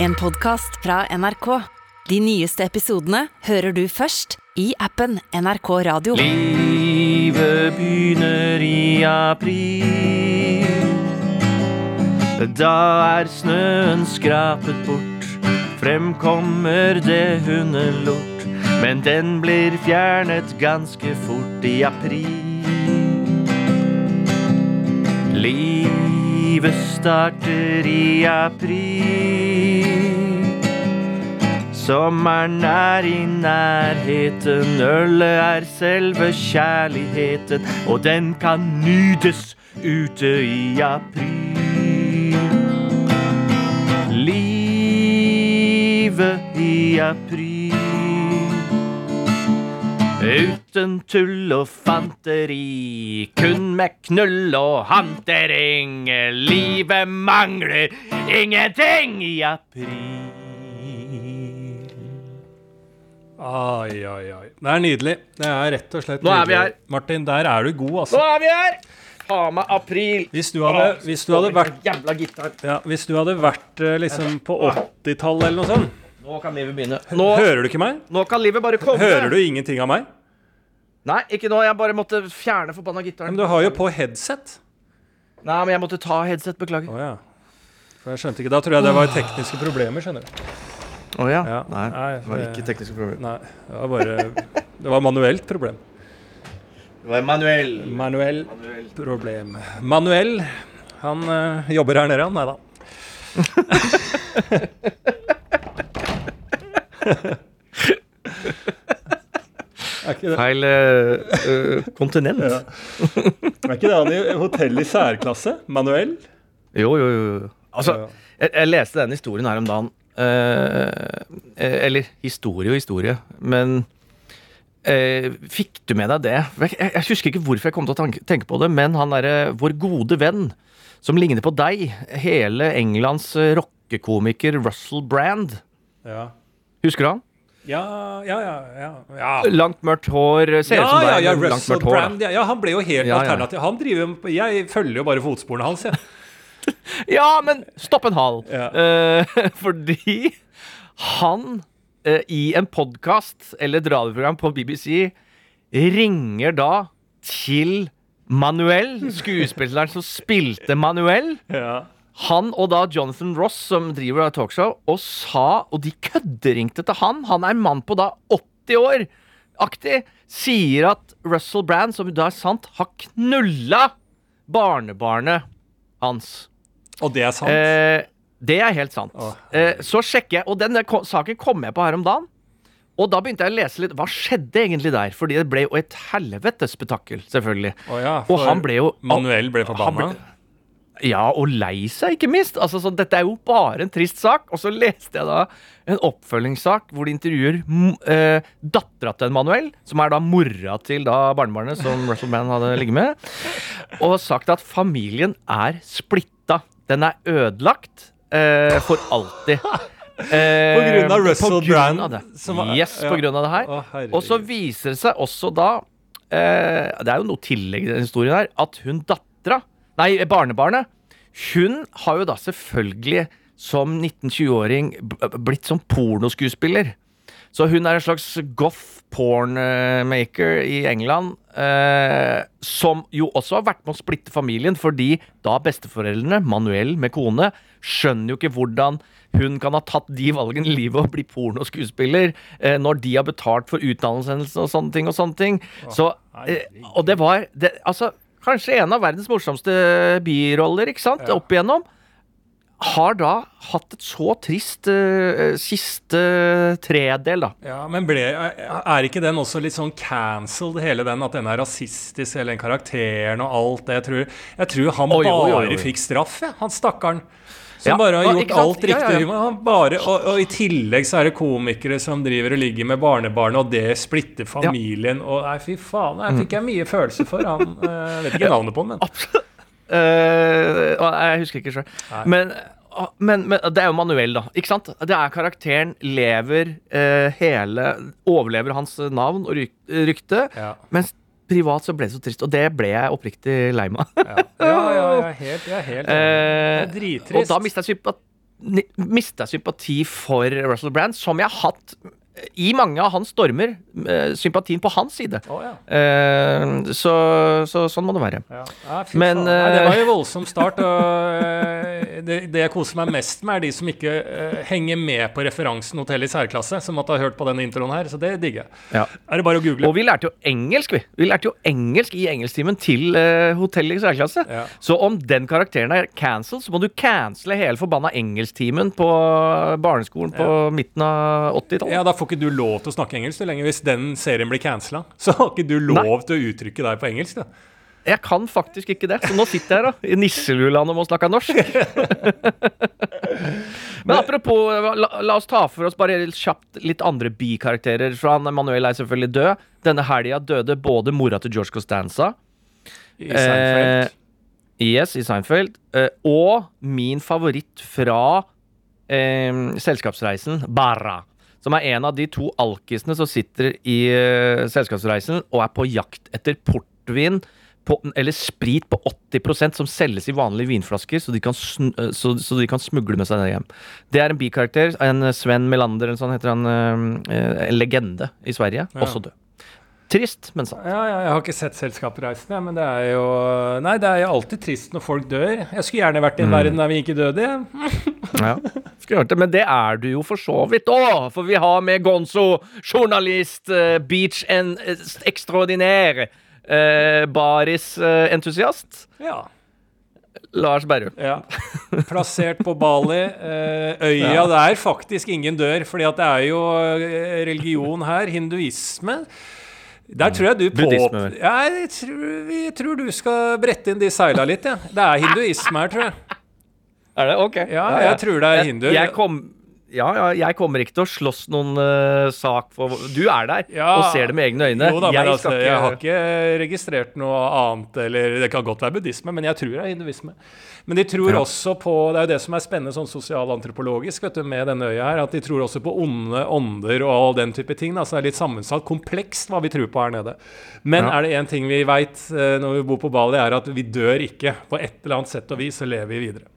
En podkast fra NRK. De nyeste episodene hører du først i appen NRK Radio. Livet begynner i april. Da er snøen skrapet bort. Fremkommer det hundelort. Men den blir fjernet ganske fort i april. Livet starter i april. Sommeren er i nærheten, ølet er selve kjærligheten, og den kan nytes ute i april. Livet i april. Uten tull og fanteri, kun med knull og hantering. Livet mangler ingenting i april. Ai, ai, ai. Det er nydelig. Det er rett og slett Nå er vi nydelig. her. Martin, der er du god, altså. Nå er vi her! Ha meg april. Hvis du hadde, hvis du hadde vært Jævla gitar. ja, Hvis du hadde vært eh, liksom på 80-tallet eller noe sånt Nå kan livet begynne. Nå, Hører du ikke meg? nå kan livet bare komme. Hører du ingenting av meg? Nei, ikke nå. Jeg bare måtte fjerne forbanna Men du har jo på headset. Nei, men jeg måtte ta headset. Beklager. Oh, ja. For jeg skjønte ikke. Da tror jeg det var tekniske problemer, skjønner du. Å ja. Ja. Nei, Nei, det var ikke tekniske problemer. Nei, det var bare Det var manuelt problem. Det var manuell. Manuell problem. Manuel, han eh, jobber her nede, han. Nei da. Feil eh, kontinent. Ja. er ikke det han i hotell i særklasse? Manuel? Jo, jo, jo. Altså, jeg, jeg leste den historien her om dagen. Eh, eller historie og historie, men uh, Fikk du med deg det? Jeg, jeg, husker ikke hvorfor jeg kom til å tanke, tenke på det, men han derre vår gode venn som ligner på deg, hele Englands rockekomiker Russell Brand. Ja. Husker du han? Ja, ja, ja. ja. Langt, mørkt hår. Ser Ja, ut som ja, deg, ja, Russell. Brand. Ja, han ble jo helt alternativ. Han driver Jeg følger jo bare fotsporene hans, jeg. Ja, men stopp en hal. Eh, fordi han uh, i en podkast eller et radioprogram på BBC ringer da til Manuel, skuespilleren som spilte Manuel. Ja. Han og da Jonathan Ross, som driver av talkshow, og sa Og de kødderingte til han. Han er en mann på da 80 år aktig. Sier at Russell Brand, som da er sant, har knulla barnebarnet hans. Og det er sant. Eh, det er helt sant. Oh. eh, så sjekker jeg, og den saken kom jeg på her om dagen. Og da begynte jeg å lese litt. Hva skjedde egentlig der? Fordi det ble jo et helvetes spetakkel, selvfølgelig. Å ja, og han ble jo Manuel ble forbanna. Ja, og lei seg, ikke minst. Altså, så dette er jo bare en trist sak. Og så leste jeg da en oppfølgingssak hvor de intervjuer m- eh, dattera til Manuel, som er da mora til da barnebarnet som Russell Mann hadde ligget med, og sagt at familien er splitta. Den er ødelagt eh, for alltid. Eh, På grunn av Russell på grunn Brand, yes, ja. på grunn av det her. Å. Og så viser det seg også da eh, Det er jo noe tillegg i den historien her. At hun dattera, nei, barnebarnet, hun har jo da selvfølgelig som 19-20-åring blitt som pornoskuespiller. Så hun er en slags goth pornmaker i England. Eh, som jo også har vært med å splitte familien, fordi da besteforeldrene, Manuel med kone, skjønner jo ikke hvordan hun kan ha tatt de valgene i livet og bli pornoskuespiller eh, når de har betalt for utdannelsen og sånne ting og sånne ting. Så, eh, og det var det, altså, kanskje en av verdens morsomste biroller, ikke sant, opp igjennom har da hatt et så trist uh, siste tredel, da. Ja, men ble, er ikke den også litt sånn cancelled, hele den? At den er rasistisk, hele den karakteren og alt det? Jeg tror, jeg tror han Oi, oi, oi, oi. bare fikk straff, ja, han stakkaren. Som Ja, bare har gjort ja, alt riktig. Ja, bare, og, og i tillegg så er det komikere som driver og ligger med barnebarnet, og det splitter familien. Og nei, fy faen, her fikk jeg mye følelse for han. eh, Jeg vet ikke navnet på han, men Absolutt. Eh, jeg husker ikke sjøl. Men, men, men det er jo manuell, da. Ikke sant? Det er karakteren lever uh, hele Overlever hans navn og rykte. Ja. Mens privat så ble det så trist, og det ble jeg oppriktig lei meg. Ja, ja, ja, jeg helt, jeg er helt Eh, Eh, og da mista jeg mista sympati for Russell Brand, som jeg har hatt i mange av hans stormer. eh, sympatien på hans side. Oh, ja. Eh, så, så sånn må det være. Ja. Ja, Men. Nei, det eh, var jo voldsom start. Eh, det, det jeg koser meg mest med, er de som ikke uh, henger med på referansen hotell i særklasse, som måtte ha hørt på denne introen her. Så det digger jeg. Ja. Er det bare å google? Og vi lærte jo engelsk, vi. Vi lærte jo engelsk i engelsktimen til uh, Hotell i særklasse. Ja. Så om den karakteren er cancelled, så må du cancele hele forbanna engelsktimen på barneskolen på midten av 80-tallet. Ja, Da får ikke du lov til å snakke engelsk så lenge hvis den serien blir cancela. Så har ikke du lov til å uttrykke deg på engelsk. da. Jeg kan faktisk ikke det, så nå sitter jeg her da, i nisseluland og må snakke norsk. Men apropos, la, la oss ta for oss bare kjapt litt andre bikarakterer. For han Manuel er selvfølgelig død. Denne helga døde både mora til George Costanza I Seinfeld. Yes, i Seinfeld. eh, og min favoritt fra eh, Selskapsreisen, Barra. Som er en av de to alkisene som sitter i eh, Selskapsreisen og er på jakt etter portvin på, eller sprit på 80% som selges i vanlige vinflasker, så de, kan sn eh, så, så de kan smugle med seg det hjem. Det er en bikarakter. En Sven Melander, en sånn heter han. eh, eh, en legende i Sverige. Ja. Også død. Trist, men sant. Ja, ja, jeg har ikke sett Selskapsreisen, ja, men det er jo Nei, det er jo alltid trist når folk dør. Jeg skulle gjerne vært i en verden der vi ikke døde. Ja, Men det er du jo for så vidt òg, for vi har med Gonzo, journalist, eh, beach en ekstraordinær extraordinær, eh, baris-entusiast, Ja. Lars Berrum. ja. Plassert på Bali. Øya øya der faktisk ingen dør, fordi at det er jo eh, religion her, hinduisme. Der tror jeg du på... Buddhisme? Ja, jeg tror, jeg tror du skal brette inn de seila litt, ja. Det er hinduisme her, tror jeg. Er det? Ok. Ja, jeg tror det er hindu. Jeg, jeg kom... Ja, ja, jeg kommer ikke til å slåss noen uh, sak for Du er der Ja. og ser det med egne øyne. Da, jeg, altså, ikke... jeg har ikke registrert noe annet, eller det kan godt være buddhisme, men jeg tror det er hinduisme. Men de tror Ja. også på Det er jo det som er spennende sånn sosialantropologisk vet du, med denne øya her, at de tror også på onde ånder og all den type ting. Da. Så det er litt sammensatt, komplekst hva vi tror på her nede. Men er det én ting vi veit når vi bor på Bali, er at vi dør ikke. På et eller annet sett og vis så lever vi videre.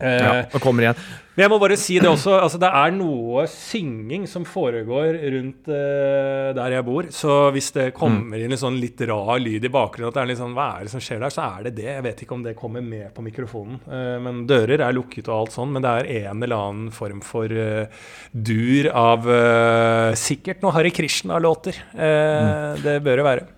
Eh, ja, og kommer igjen. men jeg må bare si det også. altså Det er noe synging som foregår rundt uh, der jeg bor. Så hvis det kommer inn en sånn litt rar lyd i bakgrunnen, at det er litt sånn, hva er det som skjer der, så er det det. Jeg vet ikke om det kommer med på mikrofonen. Uh, men dører er lukket og alt sånn. Men det er en eller annen form for uh, dur av eh, sikkert noe Hare Krishna-låter. Mm. Det bør det være.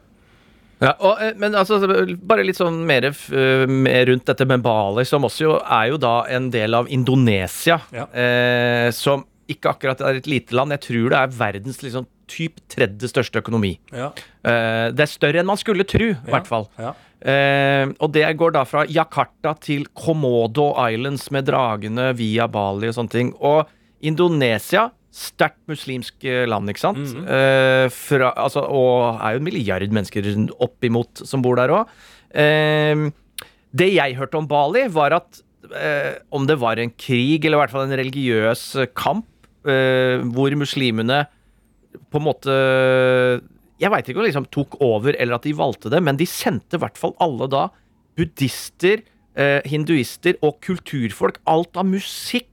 Ja, og, eh, men altså, bare litt sånn mer, eh, mer rundt dette med Bali, som også jo, er jo da en del av Indonesia. Ja. Eh, som ikke akkurat er et lite land. Jeg tror det er verdens liksom, typ tredje største økonomi. Ja. Eh, det er større enn man skulle tro, i hvert fall. Ja. Eh, og det går da fra Jakarta til Komodo Islands med dragene via Bali og sånne ting. Og Indonesia, sterkt muslimsk eh, land, ikke sant? eh, fra, altså, og er jo en milliard mennesker oppimot som bor der òg. Eh, det jeg hørte om Bali, var at eh, om det var en krig, eller i hvert fall en religiøs kamp, eh, hvor muslimene på en måte Jeg veit ikke om de liksom tok over, eller at de valgte det, men de sendte i hvert fall alle da buddhister, eh, hinduister og kulturfolk. Alt av musikk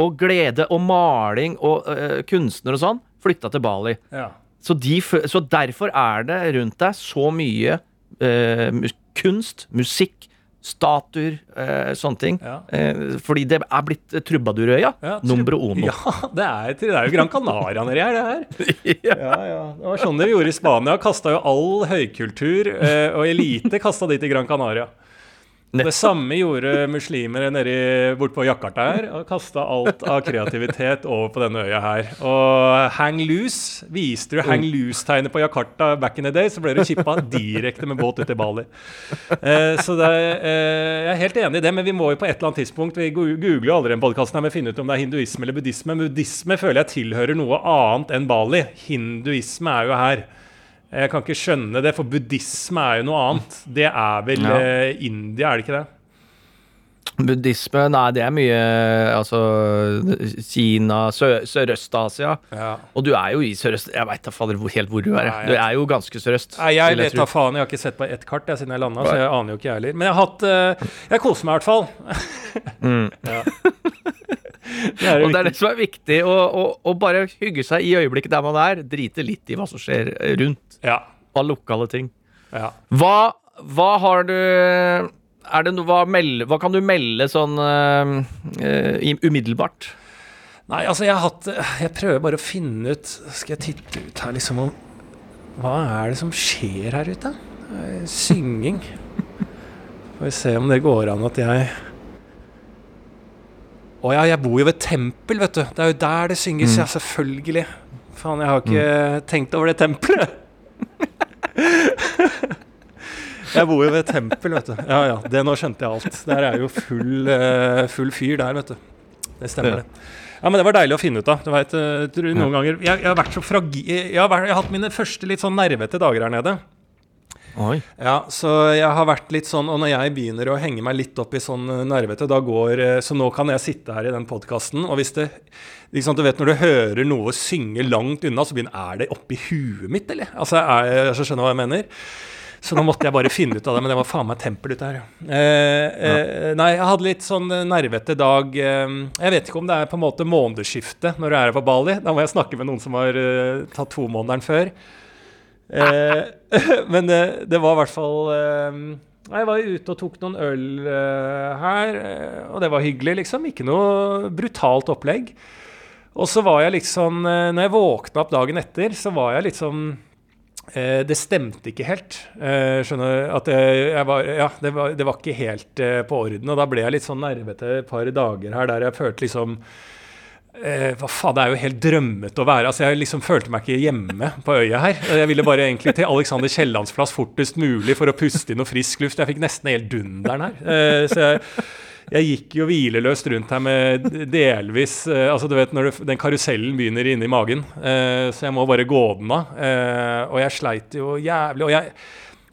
og glede og maling og uh, kunstner og sånn flytta til Bali. Ja. Så, de, så derfor er det rundt deg så mye uh, kunst, musikk, statuer, uh, sånne ting. Ja. Eh, fordi det er blitt Trubadurøya. Ja, Numbro ono. Ja, det er, det er jo Gran Canaria nedi her, det her. Ja, ja. Det var sånn de gjorde i Spania. Kasta jo all høykultur og elite kasta de til Gran Canaria. Det samme gjorde muslimer nedi bortpå Jakarta her. og Kasta alt av kreativitet over på denne øya her. Og hang loose Viste du hang loose-tegnet på Jakarta back in the day, så ble du chippa direkte med båt ut til Bali. Eh, så er- eh, jeg er helt enig i det, men vi må jo på et eller annet tidspunkt Vi googler jo aldri den podkasten med å finne ut om det er hinduisme eller buddhisme. Buddhisme føler jeg tilhører noe annet enn Bali. Hinduisme er jo her. Jeg kan ikke skjønne det, for buddhisme er jo noe annet. Det er vel Ja. eh, India, er det ikke det? Buddhisme, nei, det er mye Altså Kina, Sø- Sørøst-Asia. Ja. Og du er jo i Sørøst Jeg veit da fader helt hvor du er. Nei. Du er jo ganske sørøst. Nei, jeg vet da faen. Jeg har ikke sett på ett kart jeg, siden jeg landa, så jeg aner jo ikke, jeg heller. Men jeg har hatt eh, Jeg koser meg i hvert fall. Mm. ja. Det og det er det som er viktig, å bare hygge seg i øyeblikket der man er. Drite litt i hva som skjer rundt. Ja. Av lokale ting. Ja. Hva, hva har du er det no, hva, melde, hva, kan du melde sånn uh, uh, umiddelbart? Nei, altså, jeg har hatt Jeg prøver bare å finne ut Skal jeg titte ut her, liksom om Hva er det som skjer her ute? Synging. Får vi se om det går an at jeg Å ja, jeg bor jo ved tempel, vet du. Det er jo der det synges. Mm. Ja, selvfølgelig. Faen, jeg har ikke mm. tenkt over det tempelet. Jeg bor jo ved tempel, vet du. Ja ja, det nå skjønte jeg alt. Der er jo full, uh, full fyr der, vet du. Det stemmer, det. Ja, men Det var deilig å finne ut av. Du vet, uh, noen ganger jeg, jeg, har vært så fragi... Jeg jeg har hatt mine første litt sånn nervete dager her nede. Oi. Ja, så jeg har vært litt sånn Og når jeg begynner å henge meg litt opp i sånn nervete, da går Så nå kan jeg sitte her i den podkasten, og hvis det liksom, Du vet når du hører noe synge langt unna, så begynner Er det oppi huet mitt, eller? Altså, er, jeg skjønner hva jeg mener? Så nå måtte jeg bare finne ut av det, men det var faen meg tempel ute her. Eh, eh, nei, jeg hadde litt sånn nervete dag. Eh, jeg vet ikke om det er på en måte månedsskiftet når du er her på Bali. Da må jeg snakke med noen som har tatt tomånederen før. Eh, men det, det, var i hvert fall eh, Jeg var ute og tok noen øl her, og det var hyggelig, liksom. Ikke noe brutalt opplegg. Og så var jeg liksom Når jeg våkna opp dagen etter, så var jeg liksom Eh, det stemte ikke helt. Eh, skjønner at jeg, var, Ja, det var, det var ikke helt eh, på orden. Og da ble jeg litt sånn nervete et par dager her der jeg følte liksom eh, hva faen, Det er jo helt drømmete å være. altså Jeg liksom følte meg ikke hjemme på øya her. Jeg ville bare egentlig til Alexander Kiellands plass fortest mulig for å puste inn noe frisk luft. Jeg fikk nesten helt dunderen her. Eh, så jeg jeg gikk jo hvileløst rundt her med delvis eh, altså du vet når du, den karusellen begynner inni magen, eh, så jeg må bare gå den av. Eh, og jeg sleit jo jævlig. Og, jeg,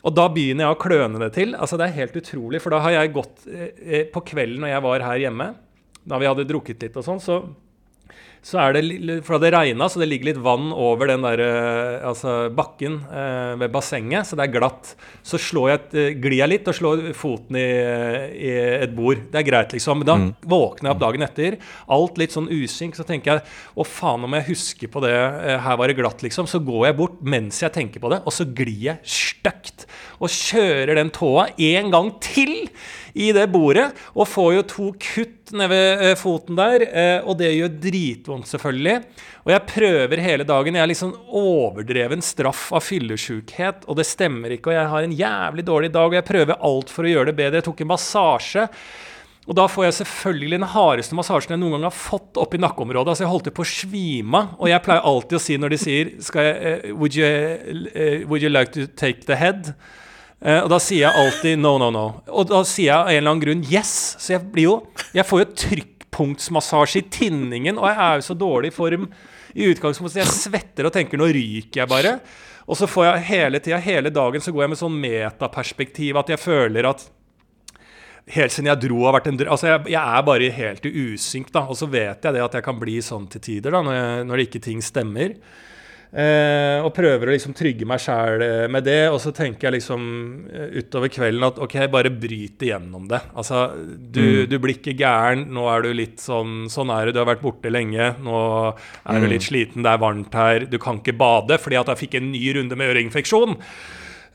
og, da begynner jeg å kløne det til. altså Det er helt utrolig, for da har jeg gått eh, På kvelden når jeg var her hjemme, da vi hadde drukket litt og sånn, så så er det, For det regna, så det ligger litt vann over den der, eh, altså bakken eh, ved bassenget, så det er glatt. Så slår jeg, eh, glir jeg litt og slår foten i, i, et bord. Det er greit, liksom. Men da mm. våkner jeg opp dagen etter, alt litt sånn usynk. Så tenker jeg å faen, om jeg husker på det, her var det glatt, liksom. Så går jeg bort mens jeg tenker på det, og så glir jeg støkt. og kjører den tåa en gang til i det bordet. Og får jo to kutt nede ved eh, foten der, eh, og det gjør dritvondt, selvfølgelig. Og jeg prøver hele dagen. Jeg er liksom overdreven straff av fyllesjukhet, og det stemmer ikke. Og jeg har en jævlig dårlig dag, og jeg prøver alt for å gjøre det bedre. Jeg tok en massasje. Og da får jeg selvfølgelig den hardeste massasjen jeg noen gang har fått opp i nakkeområdet. Altså jeg holdt på å svime. Og jeg pleier alltid å si når de sier jeg, uh, would, you, uh, would you like to take the head? Uh, og da sier jeg alltid no, no, no. Og da sier jeg av en eller annen grunn yes. Så jeg blir jo Jeg får jo trykkpunktsmassasje i tinningen, og jeg er jo så dårlig i form i utgangspunktet. Jeg svetter og tenker nå ryker jeg bare. Og så får jeg hele tida, hele dagen, så går jeg med sånn metaperspektiv at jeg føler at helt siden jeg dro har vært en drøm Altså, jeg, jeg, er bare helt i usynk, da. Og så vet jeg det at jeg kan bli sånn til tider, da, når, jeg, når ikke ting stemmer. Eh, og prøver å liksom trygge meg sjæl eh, med det. Og så tenker jeg liksom eh, utover kvelden at OK, bare bryt igjennom det. Altså, du, mm. du, blir ikke gæren. Nå er du litt sånn Sånn er det. Du har vært borte lenge. Nå er du mm. litt sliten. Det er varmt her. Du kan ikke bade fordi at jeg fikk en ny runde med øreinfeksjon.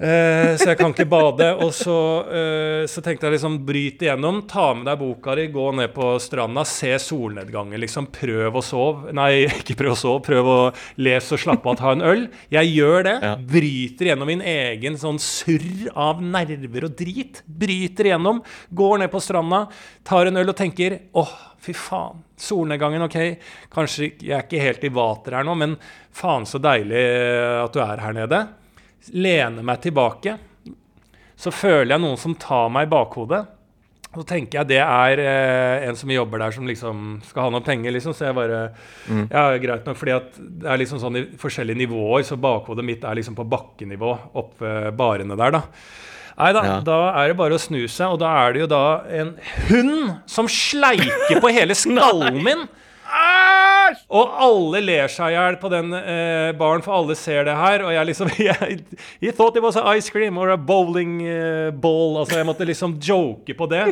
Uh, så jeg kan ikke bade. Og så, uh, så, tenkte jeg liksom bryt igjennom. Ta med deg boka di, gå ned på stranda, se solnedgangen. liksom Prøv å sove. Nei, ikke prøv å sove. Prøv å lese og slappe av, ta en øl. Jeg gjør det. Ja. Bryter gjennom min egen sånn surr av nerver og drit. Bryter igjennom. Går ned på stranda, tar en øl og tenker åh, fy faen. Solnedgangen, OK. Kanskje jeg er ikke helt i vater her nå, men faen så deilig at du er her nede lener meg tilbake, så føler jeg noen som tar meg i bakhodet. Så tenker jeg det er eh, en som jobber der som liksom skal ha noen penger, liksom. Så jeg bare mm. Ja, greit nok, fordi at det er liksom sånn i forskjellige nivåer, så bakhodet mitt er liksom på bakkenivå oppe barene der, da. Nei da, ja. da er det bare å snu seg, og da er det jo da en hund som sleiker på hele skallen min. Og alle ler seg i hjel på den eh, baren, for alle ser det her. Og jeg liksom jeg, He thought it was an ice cream or a bowling eh, ball. Altså, jeg måtte liksom joke på det.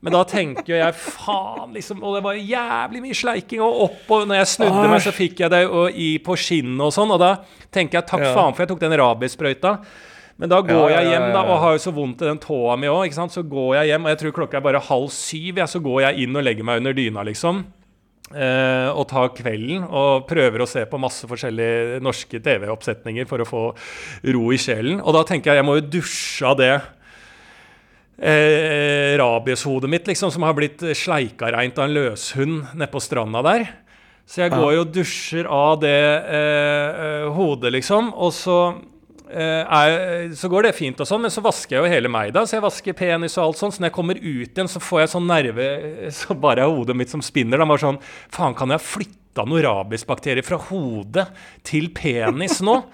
Men da tenker jo jeg faen, liksom Og det var jævlig mye sleiking. Og opp, og når jeg snudde meg, så fikk jeg det og, i på skinnet og sånn. Og da tenker jeg takk Ja. faen for jeg tok den rabiessprøyta. Men da går Ja, jeg hjem da, og har jo så vondt i den tåa mi òg. Så går jeg hjem, og jeg tror klokka er bare halv syv. ja, så går jeg inn og legger meg under dyna, liksom. Eh, og tar kvelden og prøver å se på masse forskjellige norske TV-oppsetninger for å få ro i sjelen. Og da tenker jeg jeg må jo dusje av det eh, rabieshodet mitt, liksom, som har blitt sleika reint av en løshund nedpå stranda der. Så jeg går jo og dusjer av det eh, eh, hodet, liksom. Og så, er, så går det fint, og sånn, men så vasker jeg jo hele meg. da, Så jeg vasker penis og alt sånt. Så når jeg kommer ut igjen, så får jeg sånn nerve eh, Så bare er hodet mitt som spinner. da, bare sånn, Faen, kan jeg ha flytta noen rabiesbakterier fra hodet til penis nå?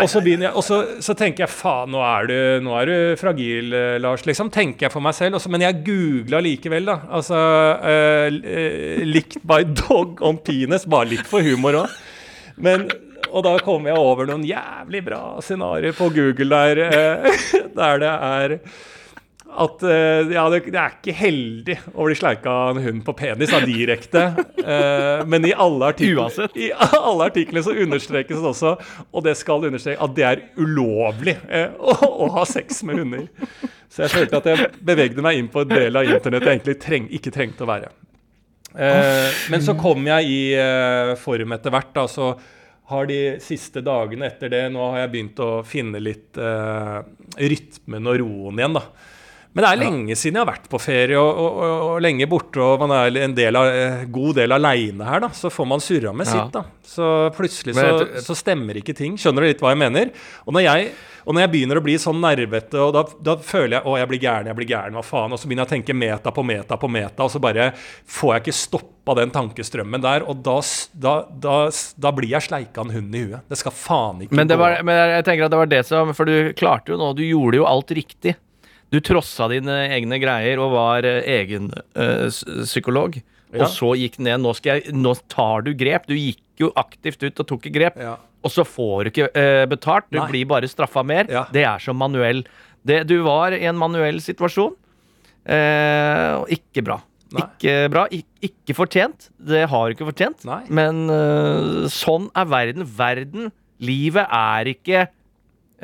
Og så, begynner jeg, og så, så tenker jeg faen, nå er du, nå er du fragil, eh, Lars. liksom, Tenker jeg for meg selv. Også, men jeg googla likevel, da. Altså uh, uh, Licked by dog on penis. Bare litt for humor òg. Men Og da kom jeg over noen jævlig bra scenarioer på Google der, eh, der det er at eh, ja, det, er ikke heldig å bli sleika av en hund på penis da, direkte. Eh, men i alle, artikler, i alle artiklene så understrekes det også, og det skal understreke, at det er ulovlig å, å ha sex med hunder. Så jeg følte at jeg bevegde meg inn på en del av internett jeg egentlig treng, ikke trengte å være. Eh, men så kom jeg i form etter hvert. da, så har de siste dagene etter det Nå har jeg begynt å finne litt eh, rytmen og roen igjen, da. Men det er lenge siden jeg har vært på ferie og, og, og, og lenge borte, og man er en del av, eh, god del aleine her, da. Så får man surra med sitt, da. Så plutselig så, så stemmer ikke ting. Skjønner du litt hva jeg mener? Og når jeg, når jeg begynner å bli sånn nervete, og da, da føler jeg å, jeg blir gæren, jeg blir gæren, hva faen? Og så begynner jeg å tenke meta på meta på meta, og så bare får jeg ikke stoppa den tankestrømmen der. Og da, da, da blir jeg sleika en hund i huet. Det skal faen ikke Men, det gå. var, men jeg tenker at det var det som For du klarte jo nå, du gjorde jo alt riktig. Du trossa dine egne greier og var eh, egen øh, psykolog. Ja. Og så gikk den ned. Nå, skal jeg, nå tar du grep. Du gikk jo aktivt ut og tok et grep. Ja. Og så får du ikke øh, betalt. Du Nei. blir bare straffa mer. Ja. Det er som manuell. Det, du var i en manuell situasjon. Eh, og ikke bra. Nei. Ikke bra. Ik ikke fortjent. Det har du ikke fortjent. Nei. Men øh, sånn er verden. Verden, livet, er ikke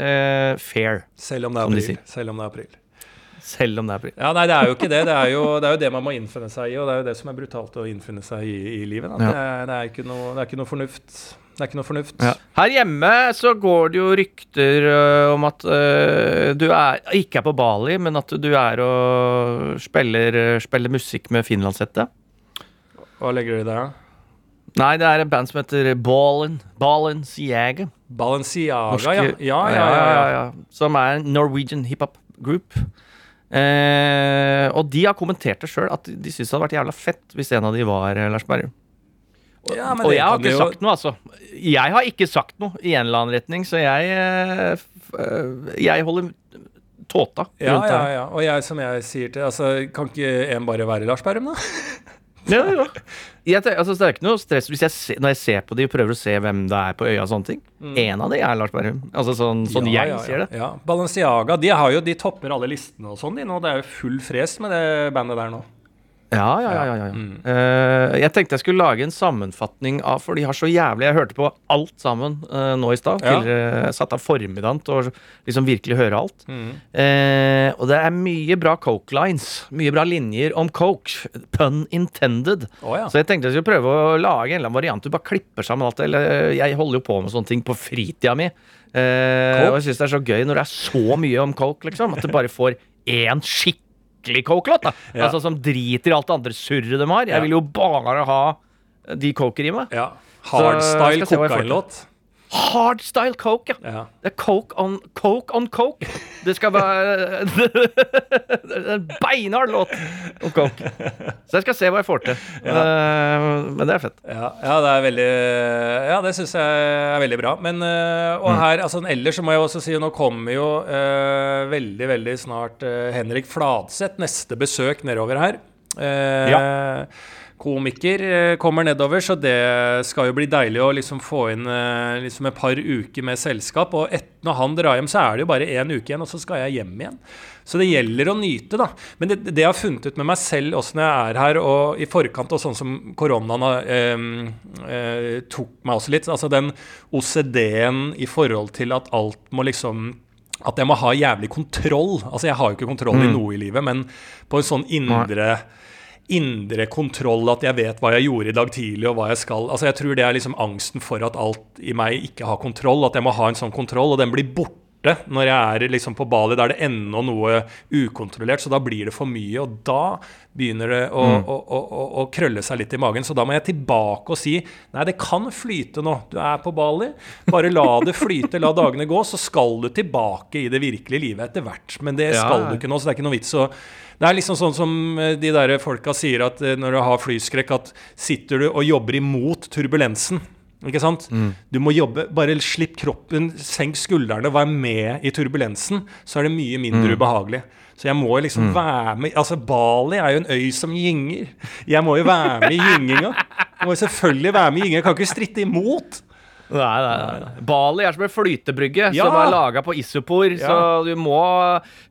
fair. Selv om det er april. de Selv om det er april. Selv om det er april. Ja, nei, det er jo ikke det. Det er jo det, er jo det man må innfinne seg i, og det er jo det som er brutalt å innfinne seg i i livet. Da. Ja. Det, er, det, er ikke noe, det er ikke noe fornuft. Det er ikke noe fornuft. Her hjemme så går det jo rykter uh, om at uh, du er, ikke er på Bali, men at du er og spiller, øh, spiller musikk med finlandshette. Hva legger du i det? Nei, det er et band som heter Ballin. Balenciaga. Balenciaga, Norske- ja. Ja, ja, ja. ja. Som er en Norwegian hiphop group. Eh, og de har kommentert det sjøl, at de syns det hadde vært jævla fett hvis en av de var eh, Lars Berrum. Ja, Og jeg har ikke jo- sagt noe, altså. Jeg har ikke sagt noe i en eller annen retning, så jeg eh, eh, Jeg holder tåta Ja, rundt ja, ja, ja. Og jeg, som jeg sier til altså, Kan ikke en bare være Lars Berrum, da? Ja, ja. Jeg tenker, altså, det er ikke noe stress jeg ser, når jeg ser på de og prøver å se hvem det er på øya og sånne ting. En av de er Lars Berrum. Altså sånn, sånn Mm. Ja, jeg ja, ser det. Ja. Balenciaga de, har jo, de topper alle listene og sånn, de nå. Det er jo full fres med det bandet der nå. Ja, ja, ja. ja, ja. Mm. Uh, jeg tenkte jeg skulle lage en sammenfatning av For de har så jævlig Jeg hørte på alt sammen uh, nå i stad. Ja. Satt av formiddagen til å liksom virkelig høre alt. Mm. Eh, og det er mye bra coke lines. Mye bra linjer om coke. Pun intended. Oh, ja. Så jeg tenkte jeg skulle prøve å lage en eller annen variant. Du bare klipper sammen alt det. Eller jeg holder jo på med sånne ting på fritida mi. Og jeg syns det er så gøy når det er så mye om coke, liksom. At du bare får én skikkelig coke-låt. Ja. Altså Som driter i alt det andre surret de har. Jeg vil jo bare ha de coker i meg. ja. Hardstyle skal Hardstyle coke, ja. Ja. Det er coke on coke on coke. Det skal være En beinhard låt om coke. Så jeg skal se hva jeg får til. Ja. men det er fett. Ja, ja, det er veldig Ja, det syns jeg er veldig bra. Men øh, Og her, altså ellers så må jeg også si Nå kommer jo uh, veldig, veldig snart uh, Henrik Fladseth, neste besøk nedover her. Eh, komiker eh, kommer nedover, så det skal jo bli deilig å liksom få inn eh, liksom et par uker med selskap. Og et, når han drar hjem, så er det jo bare én uke igjen, og så skal jeg hjem igjen. Så det gjelder å nyte, da. Men det, det jeg har funnet ut med meg selv også når jeg er her, og i forkant og sånn som koronaen eh, eh, tok meg også litt, altså den OCD-en i forhold til at alt må liksom at jeg må ha jævlig kontroll. Altså Jeg har jo ikke kontroll mm. i noe i livet, men på en sånn indre indre kontroll, at jeg vet hva jeg gjorde i dag tidlig og hva jeg skal. Altså Jeg tror det er liksom angsten for at alt i meg ikke har kontroll. At jeg må ha en sånn kontroll, og den blir borte når jeg er liksom på Bali. Da er det ennå noe ukontrollert, så da blir det for mye. Og da begynner det å, mm. å, å, å, krølle seg litt i magen. Så da må jeg tilbake og si nei, det kan flyte nå. Du er på Bali. Bare la det flyte, la dagene gå, så skal du tilbake i det virkelige livet etter hvert. Men det skal ja. du ikke nå, så det er ikke noe vits å det er liksom sånn som eh, de der folka sier at eh, når du har flyskrekk, at sitter du og jobber imot turbulensen ikke sant? Mm. Du må jobbe Bare slipp kroppen, senk skuldrene, vær med i turbulensen, så er det mye mindre mm. ubehagelig. Så jeg må liksom mm. være med Altså, Bali er jo en øy som gynger. Jeg må jo være med i gynginga. Jeg må selvfølgelig være med i gynginga. Jeg kan ikke stritte imot. Nei, nei, nei. Bali er som en flytebrygge ja. som er laga på isopor. Ja. Så du må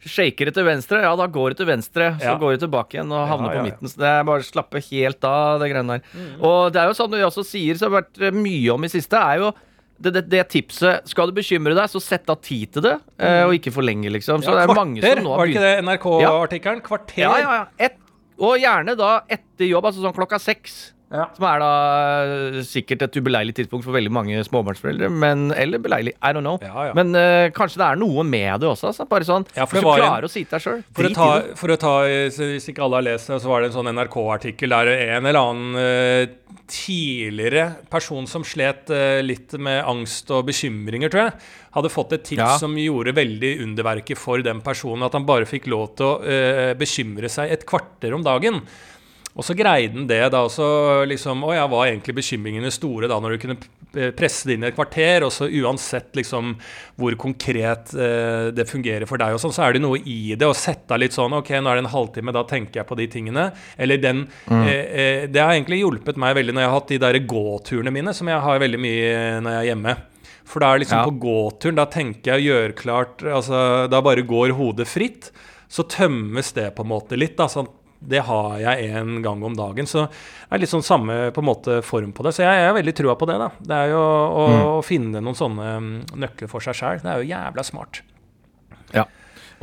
shake det til venstre. Ja, da går det til venstre. Så ja. går det tilbake igjen og havner på midten. Så det er bare å slappe helt av, det greiene der. Mm. Og det er jo sånn du også sier, som har vært mye om i siste, er jo det, det, det, tipset Skal du bekymre deg, så sett av tid til det, eh, mm. og ikke for lenge, liksom. Så ja, kvarter, var det ikke det NRK-artikkelen? Kvarter? Ja, ja, ja. Et, og gjerne da etter jobb, altså sånn klokka seks. Ja. Som er da eh, sikkert et ubeleilig tidspunkt for veldig mange småbarnsforeldre. Men, eller beleilig, I don't know. Ja, ja. Men uh, kanskje det er noe med det også. Altså. Bare sånn, Hvis du klarer en, å si det deg sjøl. For, for, å ta, hvis ikke alle har lest det, så var det en sånn NRK-artikkel der en eller annen uh, tidligere person som slet uh, litt med angst og bekymringer, tror jeg, hadde fått et tips som gjorde veldig underverket for den personen. At han bare fikk lov til å bekymre seg et kvarter om dagen. Og så greide han det da også liksom Å jeg var egentlig bekymringene store da når du kunne presse det inn i et kvarter? Og så uansett liksom hvor konkret eh, det fungerer for deg og sånn, så er det noe i det å sette av litt sånn OK, nå er det en halvtime, da tenker jeg på de tingene. Eller den mm. eh, eh, Det har egentlig hjulpet meg veldig når jeg har hatt de der gåturene mine, som jeg har veldig mye når jeg er hjemme. For da er liksom ja. på gåturen, da tenker jeg gjør klart altså, Da bare går hodet fritt. Så tømmes det på en måte litt. da, sånn det har jeg en gang om dagen. Så det er litt sånn samme på en måte form på det. Så jeg, jeg er veldig trua på det. da. Det er jo å, mm. å finne noen sånne mm, nøkler for seg sjæl. Det er jo jævla smart. Ja.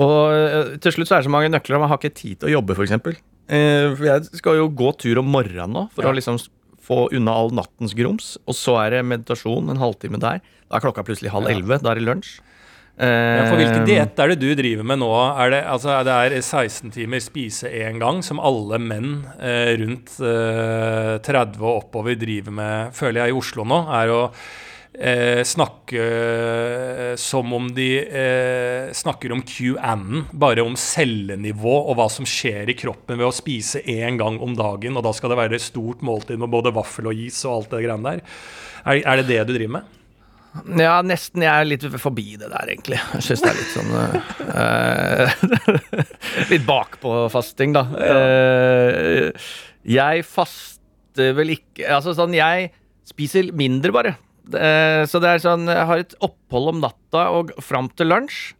Og uh, til slutt så er det så mange nøkler. at Man har ikke tid til å jobbe, f.eks. For, eh, for jeg skal jo gå tur om morgenen nå for ja. å liksom få unna all nattens grums. Og så er det meditasjon en halvtime der. Da er klokka plutselig halv elleve. Da er det lunsj. Ja, for Hvilken eh, diett er det du driver med nå? Er det, altså, det er 16 timer spise én gang, som alle menn eh, rundt eh, 30 og oppover driver med, føler jeg, i Oslo nå. er å eh, snakke eh, som om de eh, snakker om QAnon, bare om cellenivå og hva som skjer i kroppen ved å spise én gang om dagen. Og da skal det være et stort måltid med både vaffel og is og alt det greiene der. Er, er det det du driver med? Ja, nesten. Jeg er litt forbi det der, egentlig. Jeg syns det er litt sånn uh, Litt bakpå-fasting, da. Uh, jeg faster vel ikke Altså sånn, jeg spiser mindre, bare. Uh, så det er sånn Jeg har et opphold om natta og fram til lunsj.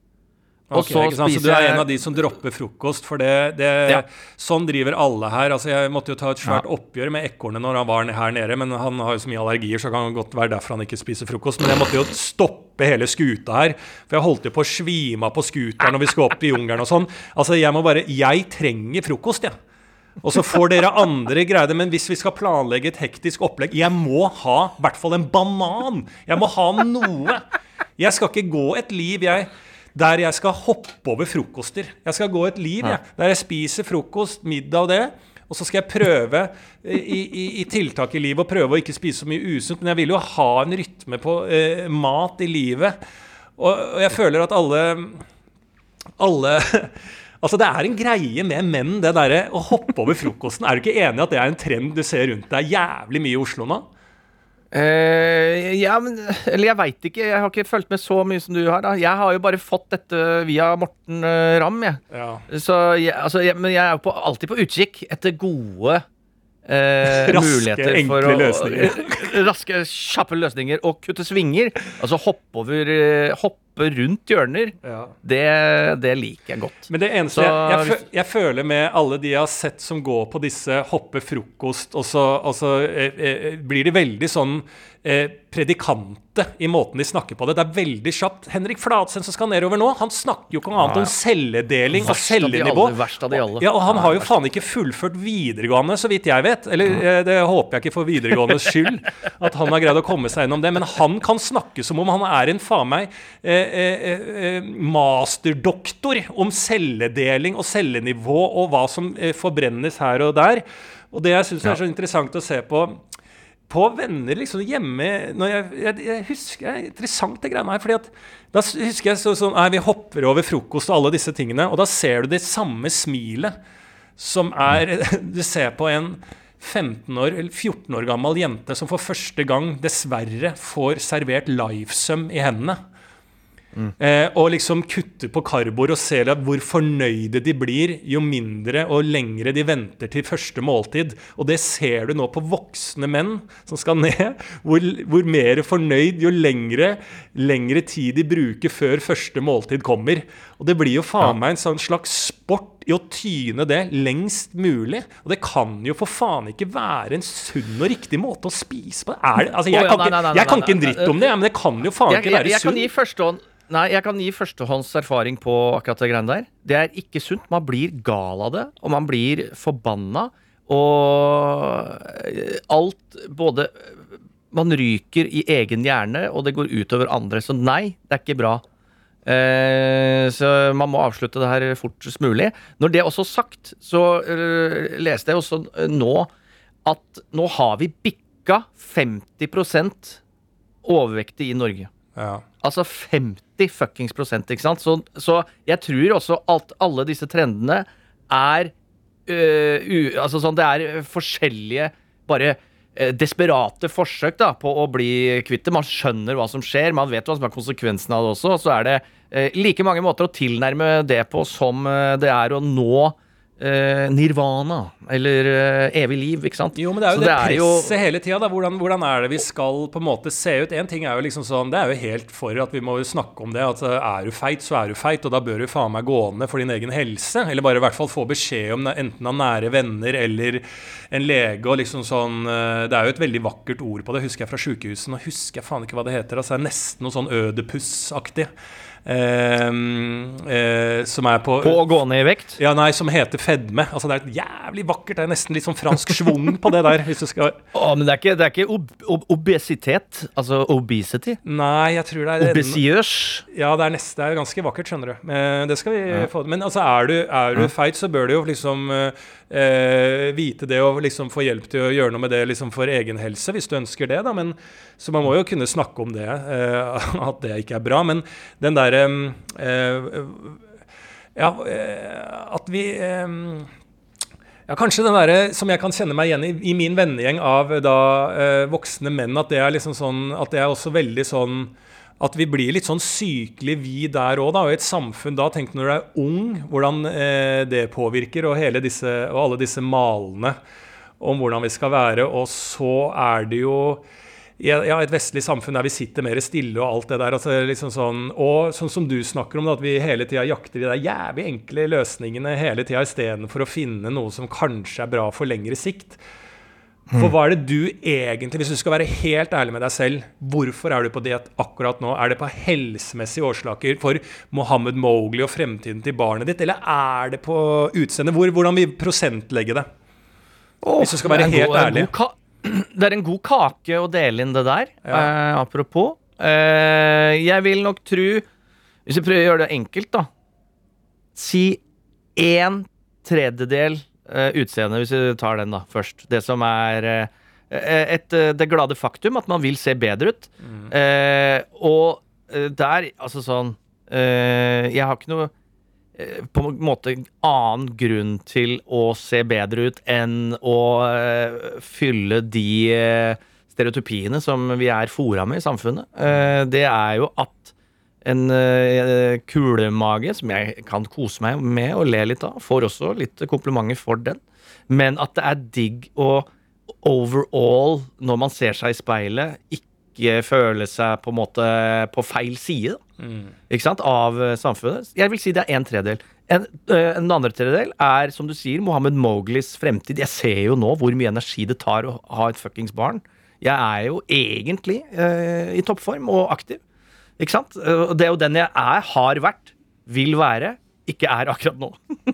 Okay, så, så, du er en av de som dropper frokost? For det, det ja. Sånn driver alle her. Altså, jeg måtte jo ta et svært ja. oppgjør med ekornet når han var her nede, men han har jo så mye allergier, så det kan godt være derfor han ikke spiser frokost. Men jeg måtte jo stoppe hele skuta her, for jeg holdt jo på å svime av på scooteren når vi skulle opp i jungelen og sånn. Altså, jeg må bare Jeg trenger frokost, jeg. Ja. Og så får dere andre greier. det, men hvis vi skal planlegge et hektisk opplegg Jeg må ha i hvert fall en banan! Jeg må ha noe! Jeg skal ikke gå et liv, jeg der jeg skal hoppe over frokoster. Jeg skal gå et liv jeg, der jeg spiser frokost, middag og det. Og så skal jeg prøve i, i, i, tiltak i livet å prøve å ikke spise så mye usunt. Men jeg vil jo ha en rytme på eh, mat i livet. Og, og, jeg føler at alle Alle Altså, det er en greie med menn, det derre å hoppe over frokosten. Er du ikke enig i at det er en trend du ser rundt deg jævlig mye i Oslo nå? Uh, ja, men Eller jeg veit ikke. Jeg har ikke fulgt med så mye som du har. da Jeg har jo bare fått dette via Morten uh, Ramm. Jeg. Ja. Så jeg, altså, jeg, men jeg er jo på, alltid på utkikk etter gode eh, Raske, muligheter for enkle å løsninger. Raske, kjappe løsninger og kutte svinger. Altså hoppe over eh, Hoppe rundt hjørner. Det, det liker jeg godt. Men det eneste Så jeg, jeg, jeg føler med alle de jeg har sett som går på disse hoppe frokost, og så, og så eh, eh, blir de veldig sånn eh, predikante i måten de snakker på det. Det er veldig kjapt. Henrik Flatsen som skal nedover nå, han snakker jo ikke annet om celledeling og cellenivå. verst av de alle. Ja, og han har jo faen ikke fullført videregående, så vidt jeg vet. Eller eh, det håper jeg ikke for videregåendes skyld, at han har greid å komme seg gjennom det. Men han kan snakke som om han er en faen meg eh, eh, eh, masterdoktor om celledeling og cellenivå og hva som eh, forbrennes her og der. Og det jeg syns er så interessant å se på på venner liksom hjemme jeg, jeg, jeg husker Det er interessant, det greiene her. fordi at Da husker jeg så, sånn Nei, vi hopper over frokost og alle disse tingene. Og da ser du det samme smilet som er Du ser på en 15 år, eller 14 år gammel jente som for første gang dessverre får servert livesum i hendene. Eh, og liksom kutte på karboer og se hvor fornøyde de blir jo mindre og lengre de venter til første måltid. Og det ser du nå på voksne menn som skal ned. Hvor, hvor mer fornøyd jo lengre, lengre tid de bruker før første måltid kommer. Og det blir jo faen meg en sånn slags sport i å tyne det lengst mulig. Og det kan jo for faen ikke være en sunn og riktig måte å spise på. Er det? Altså, jeg, kan ikke, jeg kan ikke en dritt om det, men det kan jo faen ikke være sunt. Nei, jeg kan gi førstehånds erfaring på akkurat det greiene der. Det er ikke sunt. Man blir gal av det, og man blir forbanna. Og alt både Man ryker i egen hjerne, og det går utover andre. Så nei, det er ikke bra. Eh, så man må avslutte det her fortest mulig. Når det er også sagt, så eh, leste jeg også eh, nå at nå har vi bikka 50% overvektige i Norge. Ja. Altså 50 fuckings prosent, ikke sant? Så, så jeg tror også at alle disse trendene er øh, u, Altså sånn, det er forskjellige bare desperate forsøk da, på å bli kvitt det. Man skjønner hva som skjer, man vet hva som er konsekvensen av det også. Og så er det øh, like mange måter å tilnærme det på som øh, det er å nå øh, nirvana, eller øh, evig liv, ikke sant? Jo, men det er jo Så det, jo- presset hele tida. da. Hvordan, hvordan er det vi skal på en måte se ut? En ting er jo liksom sånn, Det er jo helt for at vi må snakke om det. At uh, er du feit, så er du feit, og da bør du faen meg gå ned for din egen helse. Eller bare i hvert fall få beskjed om det, enten av nære venner eller en lege. og liksom sånn, uh, Det er jo et veldig vakkert ord på det, husker jeg fra sjukehuset. Nå husker jeg faen ikke hva det heter. altså Det er nesten noe sånn ødipus-aktig. Ehm, eh, som er på, På å gå ned i vekt? ja, nei, som heter fedme. Altså, det er jævlig vakkert. Det er nesten litt sånn fransk schwung på det der. Hvis du skal Å, men det er ikke, det er ikke ob ob obesitet, altså obesity. Nei, jeg tror det er Obesiøs. Ja, det er, nest, det er ganske vakkert, skjønner du. Men det skal vi få Men altså, er du, er du feit, så bør du jo liksom eh, vite det og liksom få hjelp til å gjøre noe med det liksom for egen helse, hvis du ønsker det, da. Men, så man må jo kunne snakke om det, eh, at det ikke er bra. Men den derre eh, Ja, eh, at vi eh, ja, Kanskje den der, som jeg kan kjenne meg igjen i, i min vennegjeng av da eh, voksne menn, at det er liksom sånn At det er også veldig sånn at vi blir litt sånn sykelig vi der òg, da. Og i et samfunn da, tenk når du er ung, hvordan eh, det påvirker, og, disse, og alle disse malene om hvordan vi skal være. Og så er det jo ja, et vestlig samfunn der vi sitter mer stille og alt det der. Altså, liksom sånn, og sånn som du snakker om, da, at vi hele tida jakter de der jævlig enkle løsningene hele tida istedenfor å finne noe som kanskje er bra for lengre sikt. For hva er det du egentlig, hvis du skal være helt ærlig med deg selv, hvorfor er du på diett akkurat nå? Er det på helsemessige årsaker for Mohammed Mowgli og fremtiden til barnet ditt, eller er det på utseendet? Hvor, hvordan vil prosentlegge det? Hvis du skal være en helt god- ærlig. Det er en god kake å dele inn det der, eh, apropos. Eh, jeg vil nok tro Hvis vi prøver å gjøre det enkelt, da Si én tredjedel eh, utseende, hvis vi tar den da først. Det som er eh, et, eh, det glade faktum at man vil se bedre ut. Eh, og der, altså sånn Jeg har ikke noe på en måte annen grunn til å se bedre ut enn å fylle de stereotypiene som vi er fora med i samfunnet. Det er jo at en uh, kulemage, som jeg kan kose meg med og le litt av, får også litt komplimenter for den, men at det er digg å overall, når man ser seg i speilet, ikke føle seg på en måte på feil side ikke sant, av eh, samfunnet. Jeg vil si det er en tredjedel. En, øh, en andre tredjedel er, som du sier, Mohammed Mowglis fremtid. Jeg ser jo nå hvor mye energi det tar å ha et fuckings barn. Jeg er jo egentlig øh, i toppform og aktiv. Ikke sant? Og det er jo den jeg er, har vært, vil være, ikke er akkurat nå.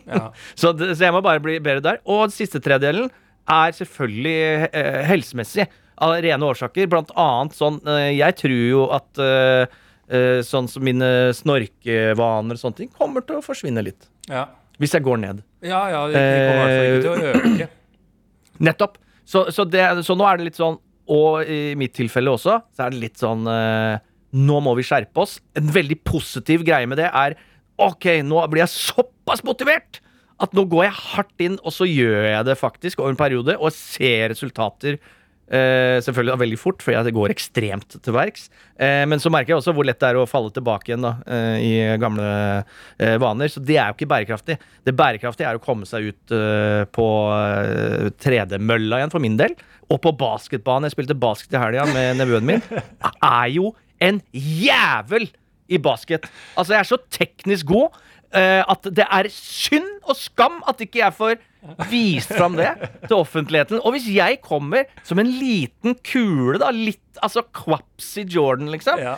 Ja. så, det, så jeg må bare bli bedre der. Og den siste tredelen er selvfølgelig eh, helsemessig. Av rene årsaker. Blant annet sånn eh, Jeg tror jo at eh, eh, sånn som mine snorkevaner og sånne ting kommer til å forsvinne litt. Ja. Hvis jeg går ned. ja, ja, det kommer i hvert fall ikke til å øke. Nettopp. Så, så, det, så nå er det litt sånn, og i mitt tilfelle også, så er det litt sånn eh, Nå må vi skjerpe oss. En veldig positiv greie med det er OK, nå blir jeg såpass motivert at nå går jeg hardt inn, og så gjør jeg det faktisk over en periode, og ser resultater. Eh, selvfølgelig veldig fort, for jeg går ekstremt til verks. Eh, men så merker jeg også hvor lett det er å falle tilbake igjen da, eh, i gamle eh, vaner. Så det er jo ikke bærekraftig. Det bærekraftige er å komme seg ut eh, på eh, tredemølla igjen, for min del. Og på basketbanen. Jeg spilte basket i helga med nevøen min. Er jo en jævel i basket. Altså, jeg er så teknisk god uh, at det er synd og skam at ikke jeg får vist fram det til offentligheten. Og hvis jeg kommer som en liten kule, da, litt altså Quapsy Jordan, liksom, Ja.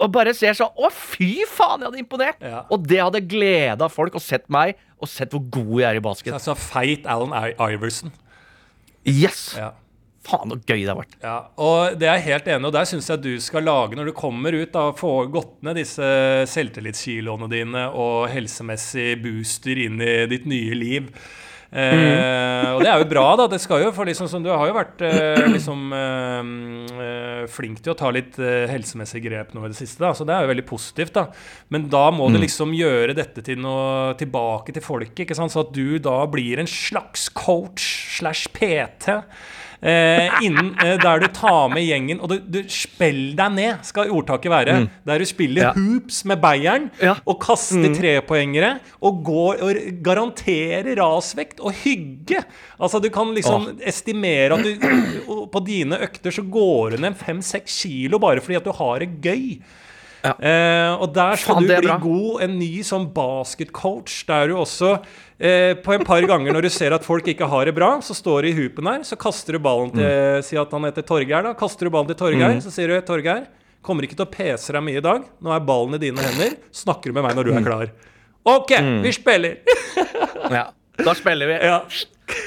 og bare ser sånn Å, fy faen, jeg hadde imponert! Ja. Og det hadde gleda folk og sett meg, og sett hvor god jeg er i basket. Altså feit Alan Iverson. Yes! Ja. Faen, så gøy det har vært. Ja, og det er jeg helt enig og der syns jeg du skal lage, når du kommer ut, da, få gått ned disse selvtillitskiloene dine og helsemessig booster inn i ditt nye liv. Eh, og det er jo bra, da. Det skal jo, for liksom, som du har jo vært eh, liksom eh, eh, flink til å ta litt eh, helsemessige grep nå i det siste, da. Så det er jo veldig positivt, da. Men da må du liksom gjøre dette til noe tilbake til folket, ikke sant? så at du da blir en slags coach slash PT. Eh, innen, eh, der du tar med gjengen Og du, du spill deg ned, skal ordtaket være. Der du spiller Ja. hoops med Bayern Ja. og kaster trepoengere og går og garanterer rasvekt og hygge. Altså Du kan liksom estimere at du på dine økter så går du ned fem-seks kilo bare fordi at du har det gøy. Ja. Eh, og der skal Faen, du bli bra. god, en ny sånn basketcoach, der du også eh, på en par ganger når du ser at folk ikke har det bra, så står du i hoopen her, så kaster du ballen til Mm. Si at han heter Torgeir, da. Kaster du ballen til Torgeir, så sier du Torgeir, kommer ikke til å pese deg mye i dag. Nå er ballen i dine hender. Snakker du med meg når du er klar. OK, vi spiller! Ja. Da spiller vi. Ja.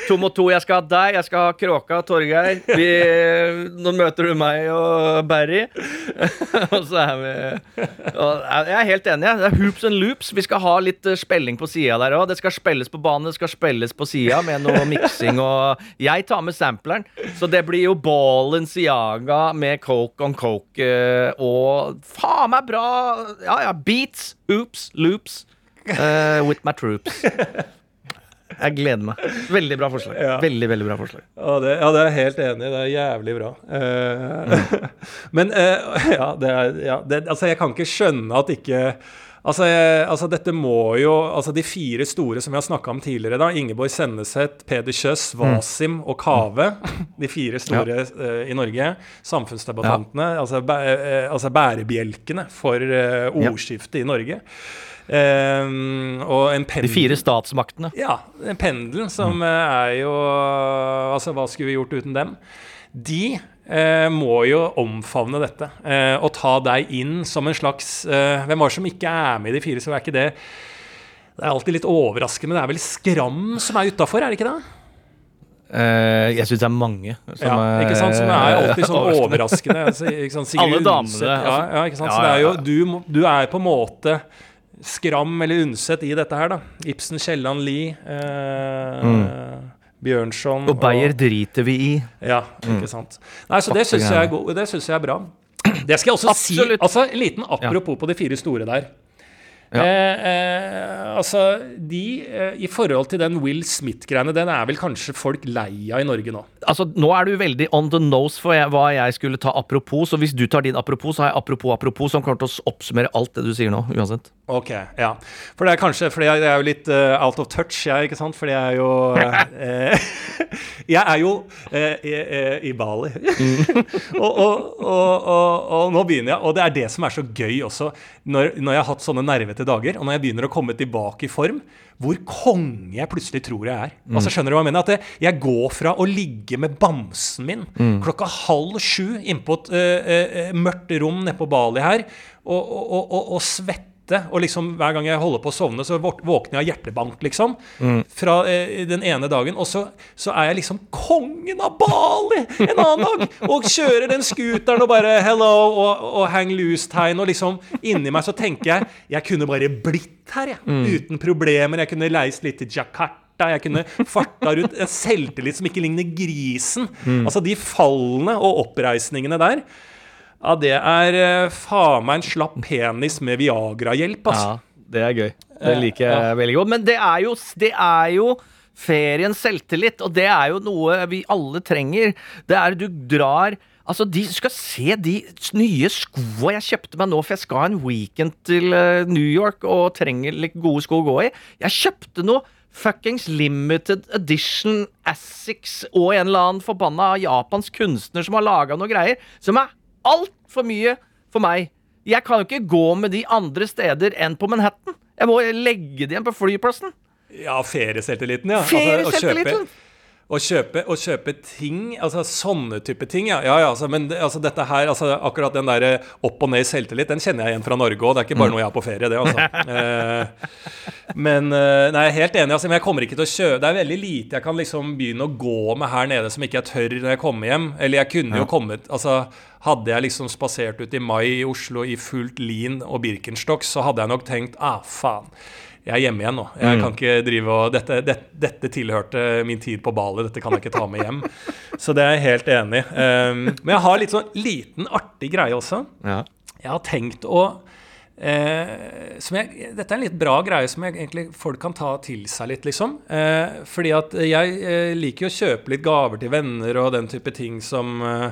To mot to. Jeg skal ha deg, jeg skal ha Kråka, Torgeir. Vi, nå møter du meg og Barry. og så er vi Jeg er helt enig. Det er hoops and loops. Vi skal ha litt spelling spilling på sida der òg. Det skal spilles på banen, det skal spilles på sida med noe miksing og Jeg tar med sampleren, så det blir jo Balenciaga med coke on coke eh, og faen meg bra Ja, ja. Beats, hoops, loops. Uh, with my troops. Jeg gleder meg. Veldig bra forslag. Ja. Veldig, veldig bra forslag. Ja, det, ja, det er jeg helt enig i. Det er jævlig bra. Eh, men uh, ja, det er ja, det, Altså, jeg kan ikke skjønne at ikke Altså, jeg, altså, dette må jo Altså, de fire store som vi har snakka om tidligere, da. Ingeborg Senneset, Peder Kjøs, Wasim og Kave. De fire store eh, i Norge. Samfunnsdebattantene. Altså, bæ, altså bærebjelkene for uh, ordskiftet i Norge. Eh, og en pendel De fire statsmaktene. ja, En pendel som eh, er jo Altså, hva skulle vi gjort uten dem? De eh, må jo omfavne dette eh, og ta deg inn som en slags eh, Hvem var det som ikke er med i de fire, så er ikke det Det er alltid litt overraskende. men Det er vel Skram som er utafor, er det ikke det? Uh, jeg syns det er mange som Ja, ikke sant? Som er alltid sånn overraskende. Altså? Alle damene, Ja, altså. ja, ikke sant? Så det er jo, du, du er på en måte Skram eller Undset i dette her, da. Ibsen, Kielland, Lie, eh, Bjørnson Mm. Og Beyer driter vi i. Ja, ikke sant. Nei, så det syns jeg, er go- det synes jeg er bra. Det skal jeg også Absolutt. si. Altså, En liten apropos på de fire store der. Ja. Eh, eh, altså, de eh, I forhold til den Will Smith-greiene, den er vel kanskje folk lei av i Norge nå? Altså, Nå er du veldig on the nose for jeg, hva jeg skulle ta apropos, så hvis du tar din apropos, så har jeg apropos apropos som kommer til å oppsummere alt det du sier nå, uansett. Ok, ja. For det er kanskje Fordi jeg, er jo litt uh, out of touch, jeg, ikke sant? Fordi jeg er jo uh, Jeg er jo uh, i, i, Bali. og, og, og, og, nå begynner jeg, og det er det som er så gøy også, når, når jeg har hatt sånne nervete dager, og når jeg begynner å komme tilbake i form, hvor konge jeg plutselig tror jeg er. Mm. Altså Skjønner du hva jeg mener? At jeg går fra å ligge med bamsen min mm. klokka halv sju inne på et mørkt rom nede på Bali her, og, og, og, og svette og liksom hver gang jeg holder på å sovne, så våkner jeg av hjertebank, liksom. Mm. Fra eh, den ene dagen. Og så, så, er jeg liksom kongen av Bali en annen dag! Og kjører den scooteren og bare hello og, og hang loose-tegn. Og liksom inni meg så tenker jeg jeg kunne bare blitt her, jeg. Mm. Uten problemer. Jeg kunne leist litt til Jakarta. Jeg kunne farta rundt. En selvtillit som ikke ligner grisen. Mm. Altså de fallene og oppreisningene der. Ja, det er uh, faen meg en slapp penis med Viagra-hjelp, altså. Ja, det er gøy. Det liker jeg ja. veldig godt. Men det er jo, det er jo feriens selvtillit, og det er jo noe vi alle trenger. Det er du drar Altså, de skal se de nye skoa jeg kjøpte meg nå, for jeg skal ha en weekend til uh, New York og trenger litt gode sko å gå i. Jeg kjøpte noe fuckings limited edition Assix og en eller annen forbanna japansk kunstner som har laga noe greier som er altfor mye for meg. Jeg kan jo ikke gå med de andre steder enn på Manhattan. Jeg må legge det igjen på flyplassen. Ja, ferieselvtilliten, ja. Altså, å kjøpe, å kjøpe, ting, altså sånne type ting, ja. ja, ja altså, men altså, dette her, altså, akkurat den der opp og ned selvtillit, den kjenner jeg igjen fra Norge òg. Det er ikke bare mm. noe jeg har på ferie, det, altså. eh, men eh, nei, jeg er helt enig, altså, men jeg kommer ikke til å kjøpe Det er veldig lite jeg kan liksom begynne å gå med her nede som ikke jeg tør når jeg kommer hjem. Eller jeg kunne jo kommet Altså, hadde jeg liksom spasert ut i mai i Oslo i fullt lin og Birkenstock, så hadde jeg nok tenkt ah, faen jeg er hjemme igjen nå. Jeg kan mm. ikke drive og dette, dette, dette, tilhørte min tid på Bali, dette kan jeg ikke ta med hjem. Så det er jeg helt enig i. Um, men jeg har litt sånn liten, artig greie også. Ja. Jeg har tenkt å eh, jeg, Dette er en litt bra greie som jeg, egentlig folk kan ta til seg litt, liksom. Eh, fordi at jeg eh, liker jo å kjøpe litt gaver til venner og den type ting som eh,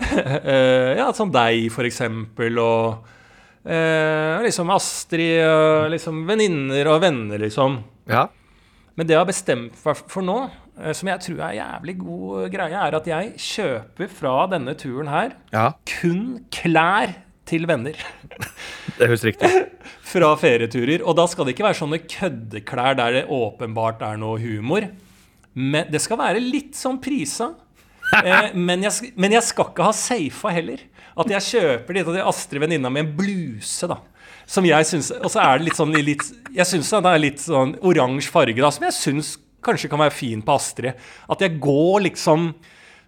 eh, Ja, som deg, for eksempel, og Eh, liksom Astrid og liksom venninner og venner, liksom. Ja. Men det jeg har bestemt for, for nå, eh, som jeg tror er jævlig god greie, er at jeg kjøper fra denne turen her ja. kun klær til venner. Det høres riktig Fra ferieturer. Og da skal det ikke være sånne køddeklær der det åpenbart er noe humor. Men det skal være litt sånn prisa. Eh, men, jeg, men, jeg, skal ikke ha safa heller. At jeg kjøper litt av de Astrid venninna mi en bluse, da. Som jeg syns Og så er det litt sånn litt, Jeg syns det er litt sånn oransje farge, da, som jeg syns kanskje kan være fin på Astrid. At jeg går liksom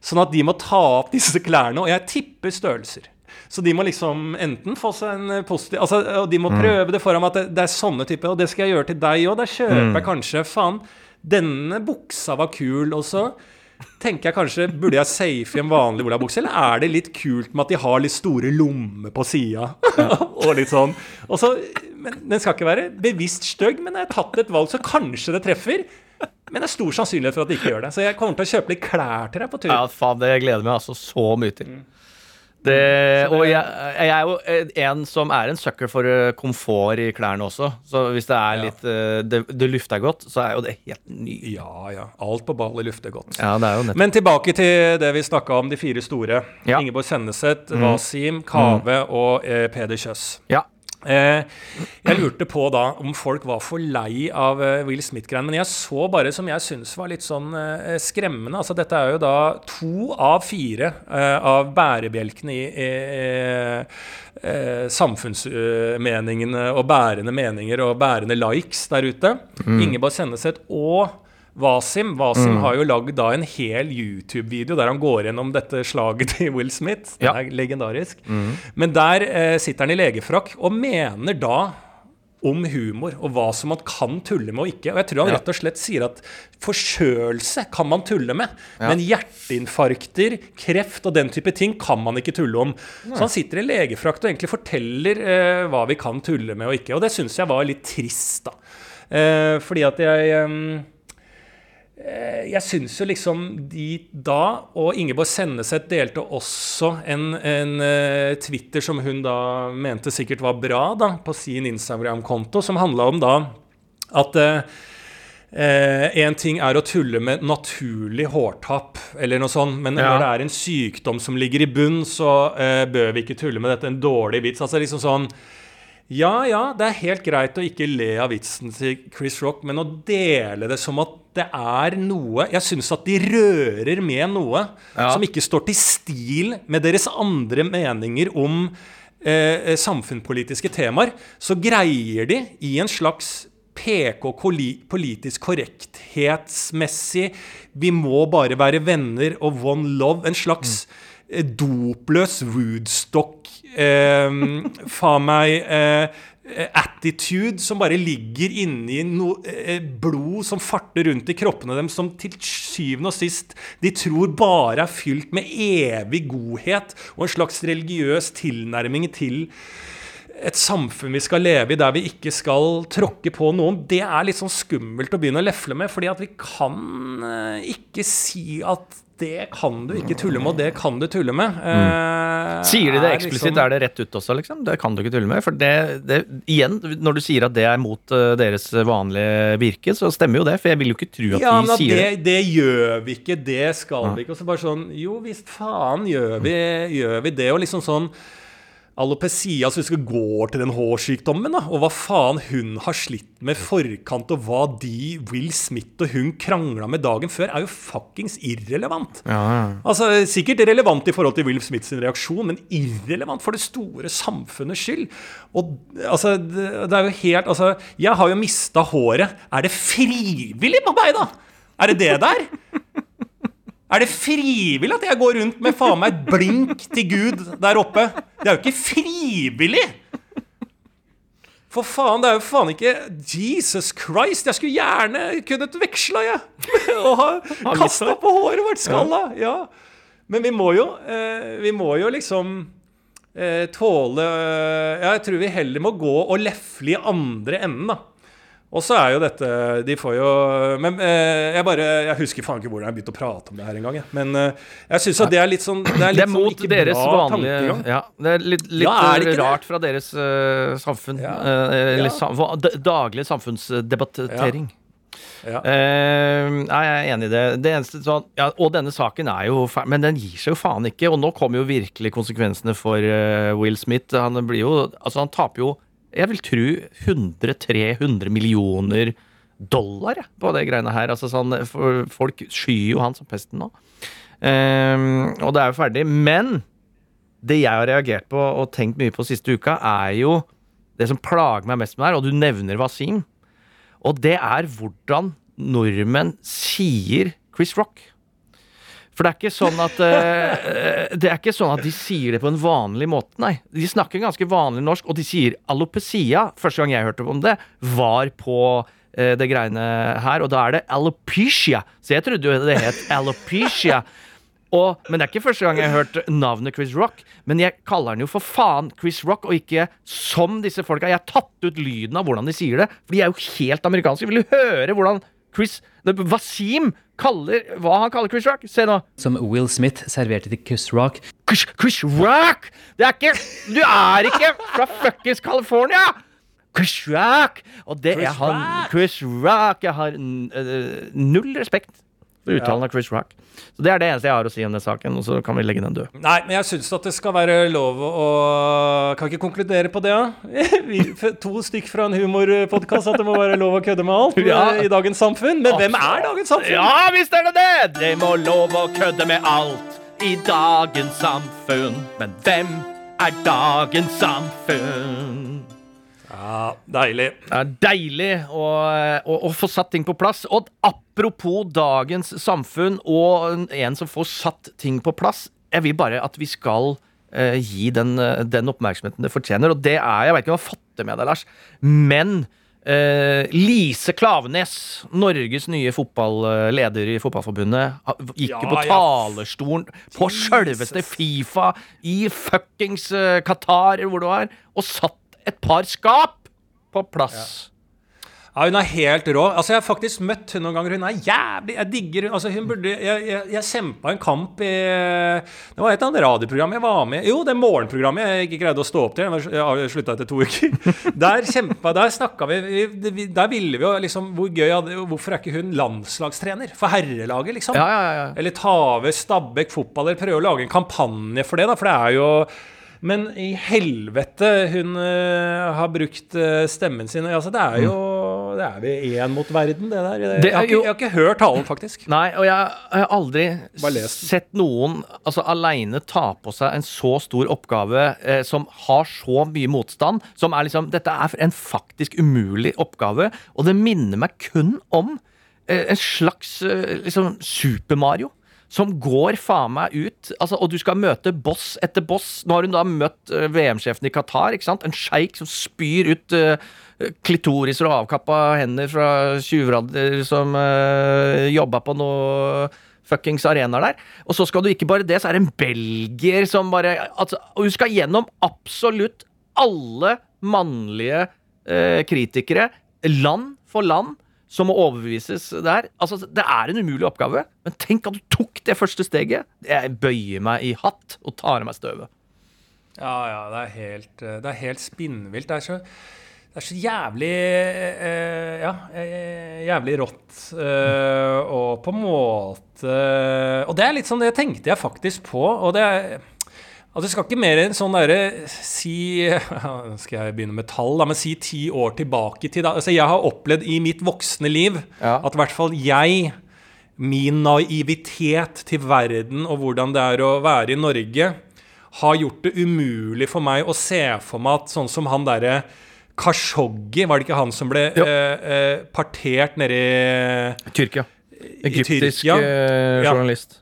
Sånn at de må ta opp disse klærne, og jeg tipper størrelser. Så de må liksom enten få seg en positiv altså, Og de må mm. prøve det foran meg at det, det, er sånne typer, og det skal jeg gjøre til deg òg. Da kjøper jeg mm. kanskje Faen, denne buksa var kul også tenker jeg kanskje Burde jeg safe i en vanlig olabukse, eller er det litt kult med at de har litt store lommer på sida? og litt sånn. Og men Den skal ikke være bevisst stygg, men jeg har tatt et valg, så kanskje det treffer. Men det er stor sannsynlighet for at det ikke gjør det. Så jeg kommer til å kjøpe litt klær til deg på tur. Ja, faen, det gleder meg altså så mye til. Mm. Det, og jeg, jeg, er jo en som er en sucker for eh, komfort i klærne også. Så hvis det er litt eh, Det, det lufter godt, så er jo det helt ny. Ja, ja. Alt på ballet lufter godt. Ja, det er jo Men tilbake til det vi snakka om, de fire store. Ja. Ingeborg Senneset, mm. Wasim, Kave mm. og eh, Peder Kjøss. Ja. Eh, jeg lurte på da om folk var for lei av eh, Will Smith-greiene. Men jeg så bare som jeg syns var litt sånn eh, skremmende. Altså, dette er jo da to av fire av bærebjelkene i samfunnsmeningene og bærende meninger og bærende likes der ute. Mm. Ingeborg Senneset og Wasim. Wasim mm. har jo lagd da en hel YouTube-video der han går gjennom dette slaget til Will Smith. Det ja. er legendarisk. Mm. Men der eh, sitter han i legefrakk og mener da om humor og hva som man kan tulle med og ikke. Og jeg tror han Ja. rett og slett sier at forkjølelse kan man tulle med, Ja. men hjerteinfarkter, kreft og den type ting kan man ikke tulle om. Så han sitter i legefrakt og egentlig forteller eh, hva vi kan tulle med og ikke. Og det syns jeg var litt trist, da. Eh, fordi at jeg eh, jeg syns jo liksom de da, og Ingeborg Senneset delte også en, en eh, Twitter som hun da mente sikkert var bra, da, på sin Instagram-konto, som handla om da at eh, en ting er å tulle med naturlig hårtapp, eller noe sånt, men Ja. når det er en sykdom som ligger i bunn, så eh, bør vi ikke tulle med dette. En dårlig vits. Altså liksom sånn ja, ja, det er helt greit å ikke le av vitsen til Chris Rock, men å dele det som at det er noe Jeg syns at de rører med noe Ja. som ikke står til stil med deres andre meninger om eh, samfunnspolitiske temaer. Så greier de i en slags PK politisk korrekthetsmessig Vi må bare være venner og one love. En slags mm. dopløs Woodstock eh, Faen meg eh, attitude som bare ligger inni no, eh, blod som farter rundt i kroppene dem, som til syvende og sist de tror bare er fylt med evig godhet og en slags religiøs tilnærming til et samfunn vi skal leve i der vi ikke skal tråkke på noen, det er litt sånn skummelt å begynne å lefle med. fordi at vi kan eh, ikke si at det kan du ikke tulle med, og det kan du tulle med. Mm. Sier de det eksplisitt? liksom- Er det rett ut også, liksom? Det kan du ikke tulle med. For det, det igjen, når du sier at det er mot eh, deres vanlige virke, så stemmer jo det. For jeg vil jo ikke tro at ja, de sier det, det. det gjør vi ikke, det skal Ja. vi ikke. Og så bare sånn Jo visst faen gjør vi, gjør vi det. Og liksom sånn Alopecia, altså vi skal gå til den hårsykdommen, da, og hva faen hun har slitt med forkant, og hva de, Will Smith og hun krangla med dagen før, er jo fuckings irrelevant. Ja, ja. Altså, Sikkert relevant i forhold til Will Smiths reaksjon, men irrelevant for det store samfunnets skyld. Og altså, det, det er jo helt Altså, jeg har jo mista håret. Er det frivillig på meg, da? Er det det der? Er det frivillig at jeg går rundt med faen meg et blink til Gud der oppe? Det er jo ikke frivillig! For faen, det er jo faen ikke Jesus Christ! Jeg skulle gjerne kunnet veksla, jeg. Og ha kasta på håret vårt, skalla. Ja. Men vi må jo, eh, vi må jo liksom eh, tåle eh, Jeg tror vi heller må gå og lefle i andre enden, da. Og så er jo dette De får jo Men eh, jeg bare Jeg husker faen ikke hvordan jeg begynte å prate om det her engang. Men eh, jeg syns at det er litt sånn Det er, Det er sånn mot sånn deres vanlige tankegang. ja, Det er litt, litt Ja, er det rart det? fra deres uh, samfunn. Ja. Uh, sam, daglige samfunnsdebattering. Ja. Eh, nei, jeg er enig i det. det eneste, så, ja, og denne saken er jo fer- Men den gir seg jo faen ikke. Og nå kommer jo virkelig konsekvensene for uh, Will Smith. Han blir jo Altså, han taper jo jeg vil tro 100-300 millioner dollar på det greiene her. Altså sånn, Folk skyr jo han som pesten nå. Um, og det er jo ferdig. Men det jeg har reagert på og tenkt mye på siste uka, er jo det som plager meg mest med det her, og du nevner Wasim. Og det er hvordan nordmenn sier Chris Rock. For det er ikke sånn at uh, Det er ikke sånn at de sier det på en vanlig måte, nei. De snakker ganske vanlig norsk, og de sier alopecia. Første gang jeg hørte om det, var på uh, det greiene her, og da er det alopecia. Så jeg trodde jo det het alopecia. Og, men det er ikke første gang jeg har hørt navnet Chris Rock. Men jeg kaller han jo for faen Chris Rock, og ikke som disse folka. Jeg har tatt ut lyden av hvordan de sier det, for de er jo helt amerikanske. Vil du høre hvordan Chris Wasim kaller hva han kaller Chris Rock? Se nå. som Will Smith serverte til Chris Rock. Chris, Chris Rock! Det er ikke Du er ikke fra fuckings California! Chris Rock! Og det Chris er han Rock! Chris Rock Jeg har n- øh, null respekt for uttalen av Chris Rock. Så det er det eneste jeg har å si om den saken, og så kan vi legge den død. Nei, men jeg syns at det skal være lov å Kan ikke konkludere på det, da? To stykk fra en humorpodkast at det må være lov å kødde med alt Ja. i dagens samfunn. Men hvem er dagens samfunn? Ja, visst er det det! Det må lov å kødde med alt i dagens samfunn. Men hvem er dagens samfunn? Ja, deilig. Det er deilig å, å, å få satt ting på plass. Og apropos dagens samfunn og en- som får satt ting på plass. Jeg vil bare at vi skal eh, gi den, eh, den oppmerksomheten det fortjener. Og det er Jeg vet ikke om du har fått det med deg, Lars, men eh, Lise Klavenes, Norges nye fotballeder i Fotballforbundet, gikk Ja, på ja. på sjølveste Fifa i fuckings eh, Qatar, hvor du er, og satt et par skap på plass. Ja, Hun er helt rå. Altså, Jeg har faktisk møtt hun noen ganger. Hun er jævlig Jeg digger. Altså, hun burde Jeg, jeg, jeg kjempa en kamp i Det var et eller annet radioprogram jeg var med. Jo, det morgenprogrammet jeg ikke greide å stå opp til. Jeg slutta etter to uker. Der kjempa Der snakka vi, vi vi- Der ville vi jo liksom Hvor gøy hadde Hvorfor er ikke hun landslagstrener for herrelaget, liksom? Ja, ja, ja. Eller ta over Stabæk fotball, eller prøve å lage en kampanje for det, da, for det er jo Men i helvete hun uh, har brukt uh, stemmen sin. Altså, det er jo Det er vi én mot verden, det der. Det jeg, har ikke, jeg har ikke hørt talen, faktisk. Nei, og jeg har aldri sett noen altså, aleine ta på seg en så stor oppgave eh, som har så mye motstand. Som er liksom Dette er en faktisk umulig oppgave, og det minner meg kun om eh, en slags eh, liksom Super Mario. Som går faen meg ut, altså, og du skal møte boss etter boss. Nå har hun da møtt eh, VM-sjefen i Qatar. ikke sant? En sjeik som spyr ut uh, klitoriser og avkappa hender fra tjuvradder som uh, jobba på noe fuckings arenaer der. Og så skal du ikke bare det, så er det en belgier som bare altså, Og hun skal gjennom absolutt alle mannlige eh, kritikere, land for land, som må overbevises der. Altså, det er en umulig oppgave, men tenk at du tok det første steget. Jeg bøyer meg i hatt og tar av meg støvet. Ja, ja, det er helt, eh, det er helt spinnvilt. Det er så, det er så jævlig eh, Ja, eh, jævlig rått. eh, og på en måte Og det er litt sånn Det tenkte jeg faktisk på. Og det er Altså, det skal ikke mer enn sånn derre Si Skal jeg begynne med tall, da? Men si ti år tilbake i tid. da. Altså, jeg har opplevd i mitt voksne liv Ja. at i hvert fall jeg Min naivitet til verden og hvordan det er å være i Norge, har gjort det umulig for meg å se for meg at sånn som han derre Kashoggi, var det ikke han som ble eh, eh, partert nede i Tyrkia. Egyptisk Tyrkia. journalist. Ja.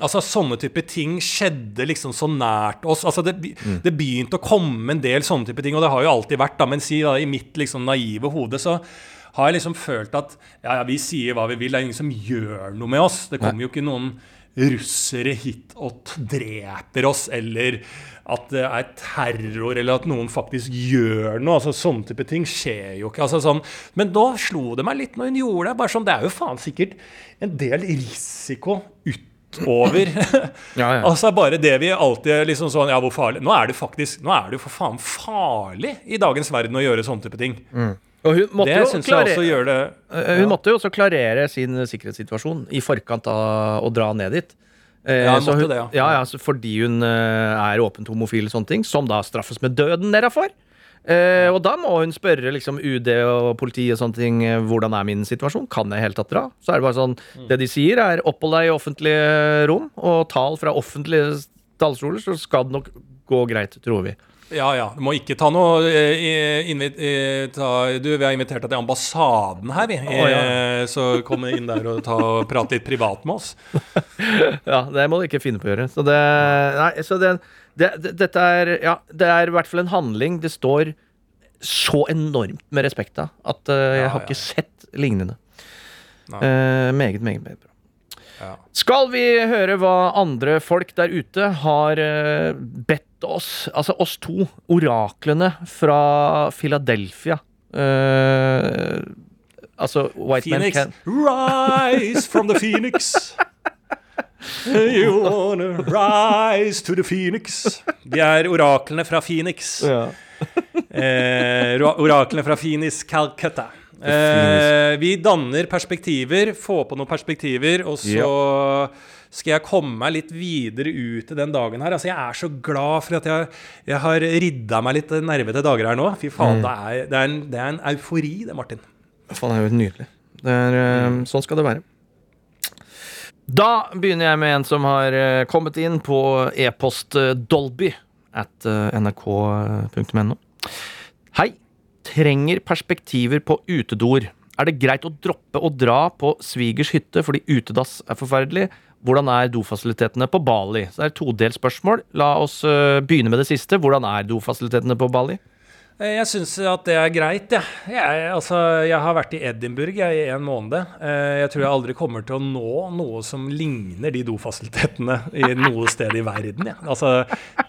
Altså, sånne type ting skjedde liksom så nært oss. Altså, det, Mm. det begynte å komme en del sånne type ting, og det har jo alltid vært, da, men si da, i mitt liksom naive hode så har jeg liksom følt at ja, ja, vi sier hva vi vil, det er ingen som gjør noe med oss. Det kommer jo ikke noen russere hit og dreper oss, eller at det er terror, eller at noen faktisk gjør noe. altså Sånne type ting skjer jo ikke. altså sånn. Men da slo det meg litt når hun gjorde det. bare sånn, Det er jo faen sikkert en del risiko utover Ja, ja. Altså bare det vi alltid liksom sånn Ja, hvor farlig? Nå er det faktisk Nå er det jo for faen farlig i dagens verden å gjøre sånne type ting. Og hun måtte, Det jo syns jeg også gjør det ja. hun måtte jo også klarere sin sikkerhetssituasjon i forkant av å dra ned dit. Eh, Ja, hun det, ja. ja, ja, så fordi hun eh, er åpent homofil og sånne ting, som da straffes med døden derafor. Eh, og da må hun spørre liksom UD og politi og sånne ting eh, hvordan er min situasjon. Kan jeg i hele tatt dra? Så er det bare sånn Mm. Det de sier, er opphold deg i offentlige rom og tal fra offentlige talerstoler, så skal det nok gå greit, tror vi. Ja, ja. Du må ikke ta noe eh, ta, Du, vi har invitert deg til ambassaden her, vi. Oh, ja. Eh, Så kom inn der og ta, prate litt privat med oss. Ja, det må du ikke finne på å gjøre. Så det, nei, så det, det, det, dette er Ja, det er i hvert fall en handling det står så enormt med respekt av at uh, jeg Ja, har ja, ikke sett lignende. Eh, meget, meget, meget bra. Ja. Skal vi høre hva andre folk der ute har uh, bedt oss, altså oss to, oraklene fra Philadelphia Altså White Man Phoenix, Can rise from the phoenix. You wanna rise to the phoenix. De er oraklene fra Phoenix. ja. Eh, oraklene fra Phoenix Calcutta. Eh, vi danner perspektiver, får på noen perspektiver, og så skal jeg komme meg litt videre ut i den dagen her. Altså, jeg er så glad for at jeg, jeg har ridda meg litt nervete dager her nå. Fy faen, det, er, det, er en, det er en eufori, det, Martin. Faen, det er jo nydelig. Det er, eh, Sånn skal det være. Da begynner jeg med en som har eh, kommet inn på e-post eh, dolby at eh, nrk.no. Hei. Trenger perspektiver på utedoer. Er det greit å droppe å dra på svigers hytte fordi utedass er forferdelig, hvordan er dofasilitetene på Bali? Så det er et todelt spørsmål. La oss begynne med det siste. Hvordan er dofasilitetene på Bali? Eh, Jeg syns at det er greit, ja. Jeg, altså, jeg har vært i Edinburgh jeg, i en måned. Eh, Jeg tror jeg aldri kommer til å nå noe som ligner de dofasilitetene i noe sted i verden. Ja. Altså,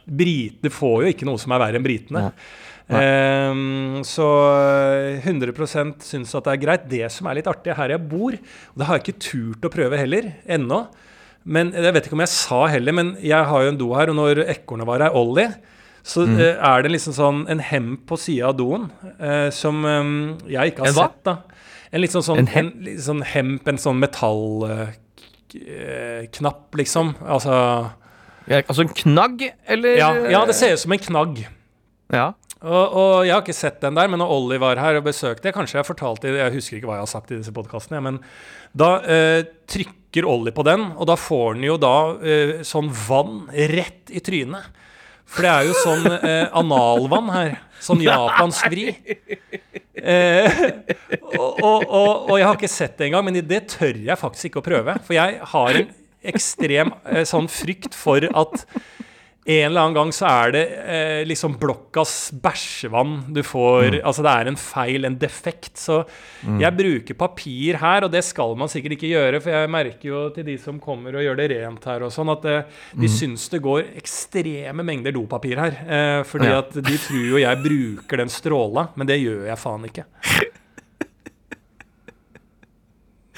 Britene får jo ikke noe som er verre enn britene. Eh, så 100% syns at det er greit. Det som er litt artig her jeg bor, og det har jeg ikke turt å prøve heller ennå Men jeg vet ikke om jeg sa heller, men jeg har jo en do her, og når ekornet var her, Ollie så Mm. er det liksom sånn en hem på sida av doen eh, som eh, jeg ikke har En hva? sett. da En litt sånn, sånn, En en litt sånn hemp, en sånn metallknapp, liksom. Altså Ja, Altså en knagg, eller? ja, ja, det ser ut som en knagg. Ja. Og, og jeg har ikke sett den der, men når Olli var her og besøkte Kanskje jeg fortalte Jeg husker ikke hva jeg har sagt i disse podkastene, men da eh, trykker Olli på den, og da får den jo da eh, sånn vann rett i trynet. For det er jo sånn eh, analvann her. Sånn japansk vri. Eh, og, og, og, og jeg har ikke sett det engang, men det tør jeg faktisk ikke å prøve. For jeg har en ekstrem eh, sånn frykt for at en eller annen gang så er det eh, liksom blokkas bæsjevann du får Altså det er en feil, en defekt. Så jeg bruker papir her, og det skal man sikkert ikke gjøre, for jeg merker jo til de som kommer og gjør det rent her og sånn, at eh, de syns det går ekstreme mengder dopapir her. Eh, fordi Ja. at de tror jo jeg bruker den stråla, men det gjør jeg faen ikke.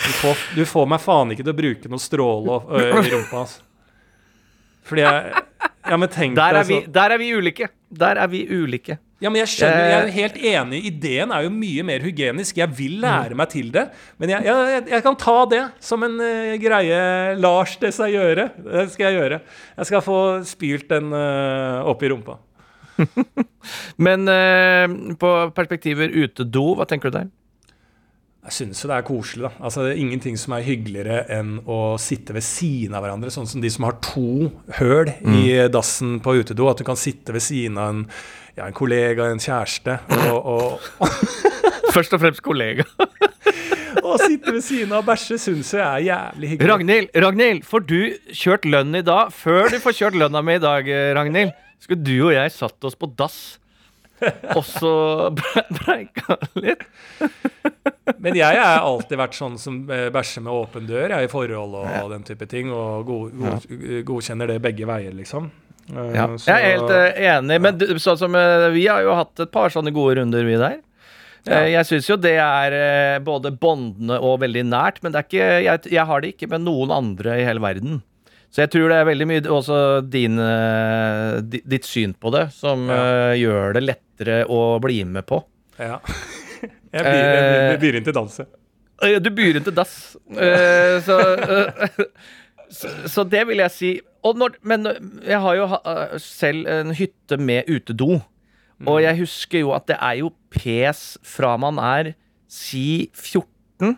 Du får, du får meg faen ikke til å bruke noe stråle i rumpa, altså. Fordi jeg Ja, men tenk Der, er vi, der er vi ulike. Der er vi ulike. Ja, men jeg skjønner, jeg er Eh. helt enig. Ideen er jo mye mer hygienisk. Jeg vil lære meg til det. Men jeg, jeg, jeg, jeg kan ta det som en uh, greie Lars det seg gjøre. Det skal jeg gjøre. Jeg skal få spylt den uh, opp i rumpa. Men uh, på perspektiver utedo, hva tenker du der? Jeg syns jo det er koselig, da. Altså, det er ingenting som er hyggeligere enn å sitte ved siden av hverandre. Sånn som de som har to høl i dassen på utedo. At du kan sitte ved siden av en, ja, en kollega, en kjæreste, og, og, Først og fremst kollega. Å sitte ved siden av og bæsje syns jeg er jævlig hyggelig. Ragnhild, Ragnhild, får du kjørt lønn i dag? Før du får kjørt lønna mi i dag, eh, Ragnhild, skulle du og jeg satt oss på dass. Og så bre- breika litt. Men jeg har alltid vært sånn som eh, bæsjer med åpen dør jeg, i forhold og, den type ting, og god, god, godkjenner det begge veier, liksom. Eh, Ja, så- jeg er helt uh, enig, men du, så, som eh, vi har jo hatt et par sånne gode runder, vi der. Ja. Jeg syns jo det er eh, både båndende og veldig nært, men det er ikke, jeg, jeg har det ikke med noen andre i hele verden. Så jeg tror det er veldig mye også din, eh, ditt syn på det som ja. gjør det lettere å bli med på. ja. Jeg byr, jeg byr, jeg byr inn til danset. Eh, Du byr inn til dass. Eh, så, eh, så, så det vil jeg si. Og når, men jeg har jo eh, selv en hytte med utedo. Og jeg husker jo at det er jo pes fra man er si 14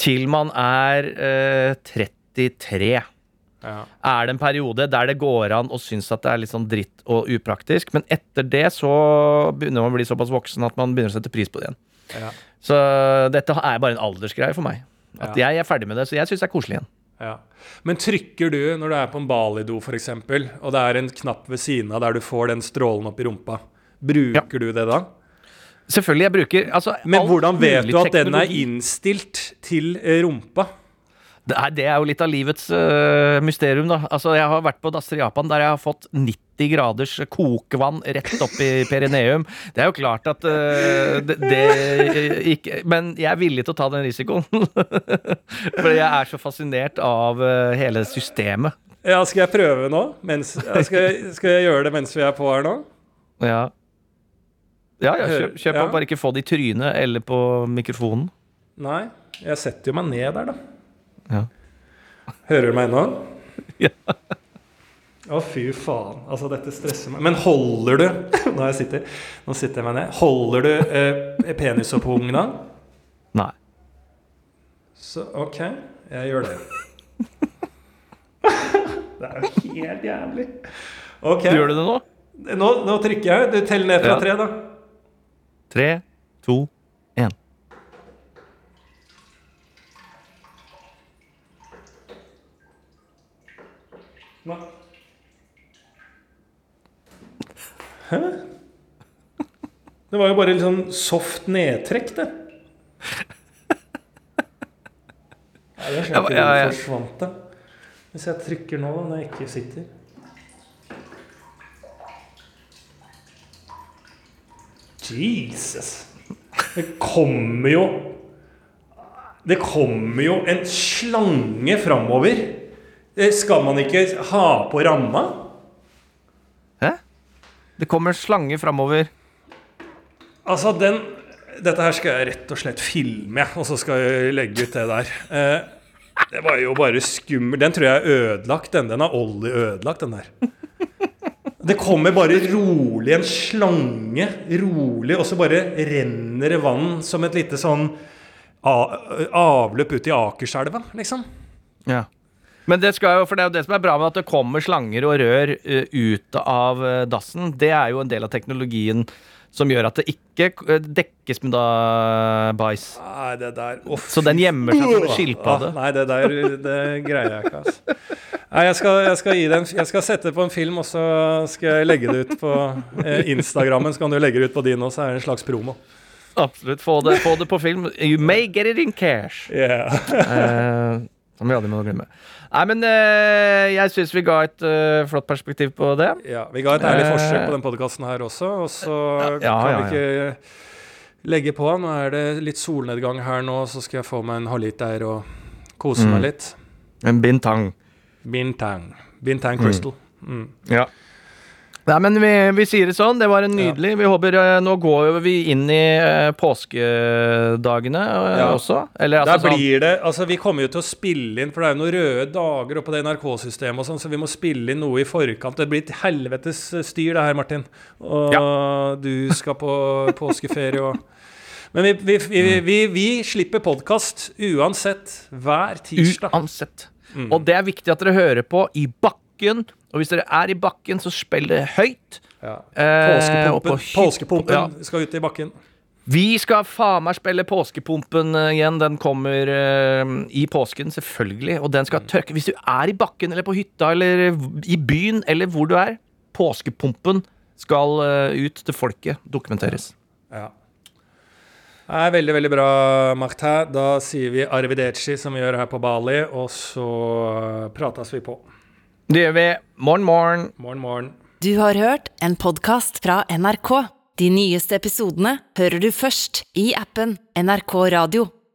til man er eh, 33 Ja. er det en periode der det går an å synes at det er litt sånn dritt og upraktisk, men etter det så begynner man å bli såpass voksen at man begynner å sette pris på det igjen. Ja. Så dette er bare en aldersgreie for meg. At Ja. jeg er ferdig med det, så jeg syns det er koselig igjen. Ja. Men trykker du når du er på en Bali-do f.eks., og det er en knapp ved siden av der du får den strålen opp i rumpa, bruker du det da? Selvfølgelig, jeg bruker altså, Men hvordan vet du at den er innstilt til rumpa? Det er, det er jo litt av livets uh, mysterium, da. Altså, jeg har vært på dasser i Japan der jeg har fått 90 graders kokevann rett opp i perineum. Det er jo klart at uh, det, det ikke Men jeg er villig til å ta den risikoen. For jeg er så fascinert av uh, hele systemet. Ja, skal jeg prøve nå? Mens, skal, jeg, skal jeg gjøre det mens vi er på her nå? Ja. Ja, ja, kjøp, kjøp. Ja. Bare ikke få det i trynet eller på mikrofonen. Nei, jeg setter jo meg ned der, da. Ja. Hører du meg nå? Ja. Å, fy faen. Altså, dette stresser meg. Men holder du Nå, jeg sitter, nå sitter jeg meg ned. Holder du eh, penis opp pung da? Nei. Så OK, jeg gjør det. Det er jo helt jævlig. OK. Gjør du det nå? Nå, nå trykker jeg. Du teller ned fra Ja. tre, da. Tre, to, Det var jo bare litt sånn soft nedtrekk, det. Nei, det Ja, skjønte ja, ja. forsvant det. Hvis jeg trykker nå, når jeg ikke sitter Jesus. Det kommer jo Det kommer jo en slange framover. Skal man ikke ha på ramma? Det kommer en slange framover. Altså, den Dette her skal jeg rett og slett filme, og så skal jeg legge ut det der. Eh, det var jo bare skummelt. Den tror jeg er ødelagt, den. Den er Ollie ødelagt, den der. Det kommer bare rolig en slange, rolig, og så bare renner det vann som et lite sånn avløp ut i Akerselva, liksom. Ja. Men det jo, det er jo det som er bra med at det kommer slanger og rør eh, ut av eh, dassen. Det er jo en del av teknologien som gjør at det ikke eh, dekkes med da bæsj. Nei, det der uff. Så den gjemmer seg som en skilpadde. Ah, nei, det der det greier jeg ikke, altså. Nei, jeg skal, jeg skal den Jeg skal sette på en film, og så skal jeg legge det ut på eh, Instagrammen. Så kan du legge det ut på din også, så er det en slags promo. Absolutt. Få det, få det på film. You may get it in cash. Yeah. Eh, som vi aldri må glemme. Nei, men eh, jeg syns vi ga et eh, flott perspektiv på det. Ja, vi ga et ærlig Eh. forsøk på den podkasten her også, og så Ja, kan ja, vi ikke legge på. Nå er det litt solnedgang her nå, så skal jeg få meg en halvliter og kose Mm. meg litt. En bintang. Bintang. Bintang Crystal. Mm. Ja. Nei, men vi, vi sier det sånn. Det var en nydelig. Vi håper eh, Nå går vi inn i eh, påskedagene eh, Ja. også. Eller altså Der blir det Altså, vi kommer jo til å spille inn, for det er jo noen røde dager oppå det NRK-systemet og sånn, så vi må spille inn noe i forkant. Det blir et helvetes styr, det her, Martin. Og du skal på påskeferie og Men vi, vi, vi, vi, vi slipper podkast uansett hver tirsdag. Uansett. Og det er viktig at dere hører på i bakken. Og hvis dere er i bakken, så spill det høyt. Ja. Eh, Påskepumpen, på påskepumpen ja. skal ut i bakken. Vi skal faen meg spille Påskepumpen eh, igjen. Den kommer uh, i påsken, selvfølgelig. Og den skal tørke. Hvis du er i bakken eller på hytta eller i byen eller hvor du er, Påskepumpen skal uh, ut til folket. Dokumenteres. Ja. Det er veldig, veldig bra, Martin. Da sier vi arrivederci, som vi gjør her på Bali, og så prates vi på. Det gjør vi. Morgen, morgen. Morgen, morgen. Du har hørt en podkast fra NRK. De nyeste episodene hører du først i appen NRK Radio.